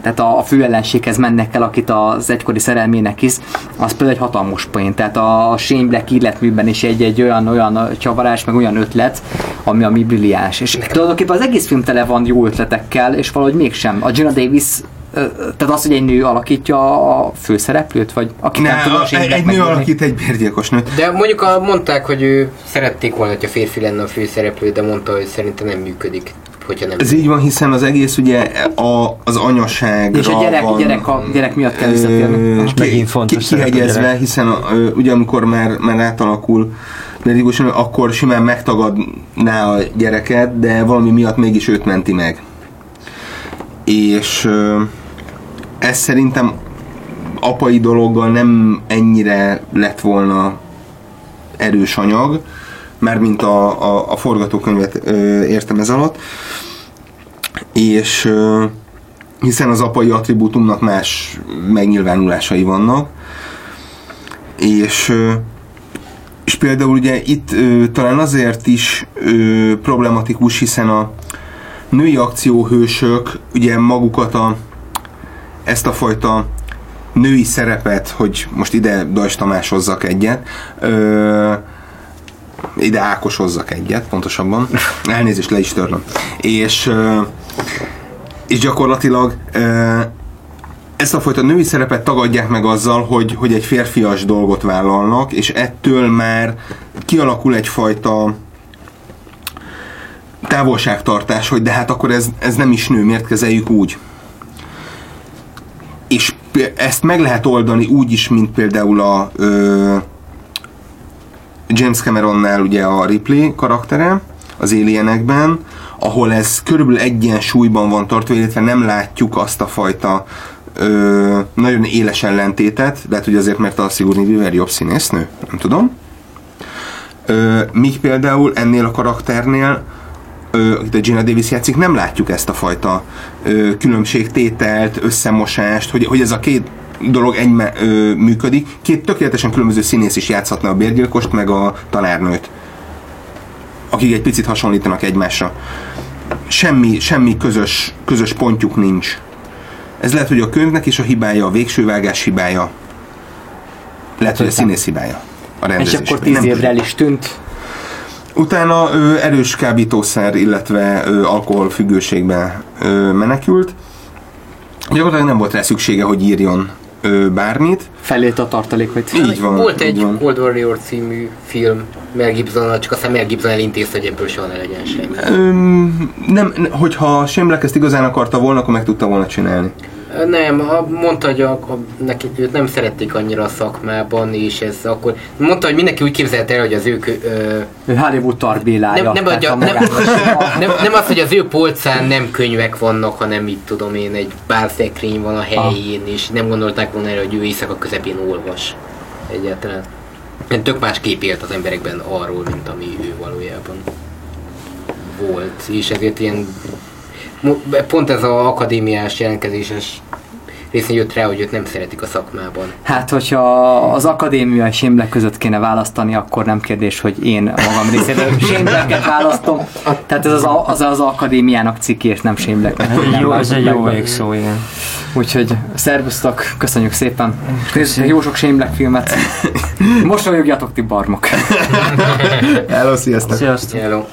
tehát a, a főellenséghez mennek el, akit az egykori szerelmének hisz, az például egy hatalmas poén. Tehát a Shane Black életműben is egy, egy olyan, olyan csavarás, meg olyan ötlet, ami, ami brilliáns. És tulajdonképpen az egész film tele van jó ötletekkel, és valahogy mégsem. A Gina Davis tehát az, hogy egy nő alakítja a főszereplőt, vagy aki Ne, nem tudom, a, egy, egy nő alakít egy bérgyilkos nőt. De mondjuk a, mondták, hogy ő szerették volna, hogy a férfi lenne a főszereplő, de mondta, hogy szerintem nem működik, hogyha nem. Ez így van, hiszen az egész ugye a, az anyaságra És a gyerek, van, gyerek, a gyerek miatt kell visszatérni. És megint fontos ki- kihegyezve, hiszen a, ö, ugye amikor már, már átalakul nő, akkor simán megtagadná a gyereket, de valami miatt mégis őt menti meg. És ez szerintem apai dologgal nem ennyire lett volna erős anyag, mármint a, a, a forgatókönyvet értem ez alatt, és hiszen az apai attribútumnak más megnyilvánulásai vannak, és ö, és például ugye itt ö, talán azért is ö, problematikus, hiszen a női akcióhősök ugye magukat a, ezt a fajta női szerepet, hogy most ide Dajs Tamás hozzak egyet, ö, ide Ákos hozzak egyet, pontosabban. Elnézést, le is törlöm. És, ö, és gyakorlatilag ö, ezt a fajta női szerepet tagadják meg azzal, hogy, hogy egy férfias dolgot vállalnak, és ettől már kialakul egyfajta távolságtartás, hogy de hát akkor ez, ez nem is nő, miért kezeljük úgy? És ezt meg lehet oldani úgy is, mint például a ö, James Cameronnál ugye a Ripley karaktere az Alienekben, ahol ez körülbelül egyensúlyban van tartva, illetve nem látjuk azt a fajta ö, nagyon éles ellentétet, lehet, hogy azért, mert a Sigourney Weaver jobb színésznő, nem tudom. Ö, míg például ennél a karakternél akit a Gina Davis játszik, nem látjuk ezt a fajta ö, különbségtételt, összemosást, hogy, hogy ez a két dolog egyme, ö, működik. Két tökéletesen különböző színész is játszhatna a bérgyilkost, meg a tanárnőt, akik egy picit hasonlítanak egymásra. Semmi, semmi közös, közös pontjuk nincs. Ez lehet, hogy a könyvnek is a hibája, a végső vágás hibája. Lehet, hogy a színész hibája. A És rendezés. akkor tíz évre el is tűnt. Utána ö, erős kábítószer, illetve ö, alkoholfüggőségbe ö, menekült. Gyakorlatilag nem volt rá szüksége, hogy írjon ö, bármit. Felét a tartalék, hogy Így van. Volt így egy van. Cold Warrior című film Mel Gibson, csak aztán Mel Gibson elintézte, hogy ebből soha ne legyen semmi. Öm, nem, hogyha Semlek ezt igazán akarta volna, akkor meg tudta volna csinálni. Nem, ha mondta, hogy a, a, neki, őt nem szerették annyira a szakmában, és ez akkor... Mondta, hogy mindenki úgy képzelte el, hogy az ő... kö- Ö, ő Hollywood tarbélája. nem, nem, a nem, nem, nem az, hogy az ő polcán nem könyvek vannak, hanem mit tudom én, egy bálszekrény van a helyén, és nem gondolták volna erre, hogy ő éjszaka közepén olvas egyáltalán. Tök más kép élt az emberekben arról, mint ami ő valójában volt, és ezért ilyen pont ez az akadémiás jelentkezéses részén jött rá, hogy őt nem szeretik a szakmában. Hát, hogyha az akadémia és Sémlek között kéne választani, akkor nem kérdés, hogy én magam részéről Sémleket választom. Tehát ez az, a- az, az akadémiának cikki, és nem Sémleknek. Jó, ez egy jó végszó, igen. Úgyhogy szervusztok, köszönjük szépen. Nézzétek jó sok Sémlek filmet. Mosolyogjatok ti barmok. Hello, sziasztok! Sziasztok! Hello.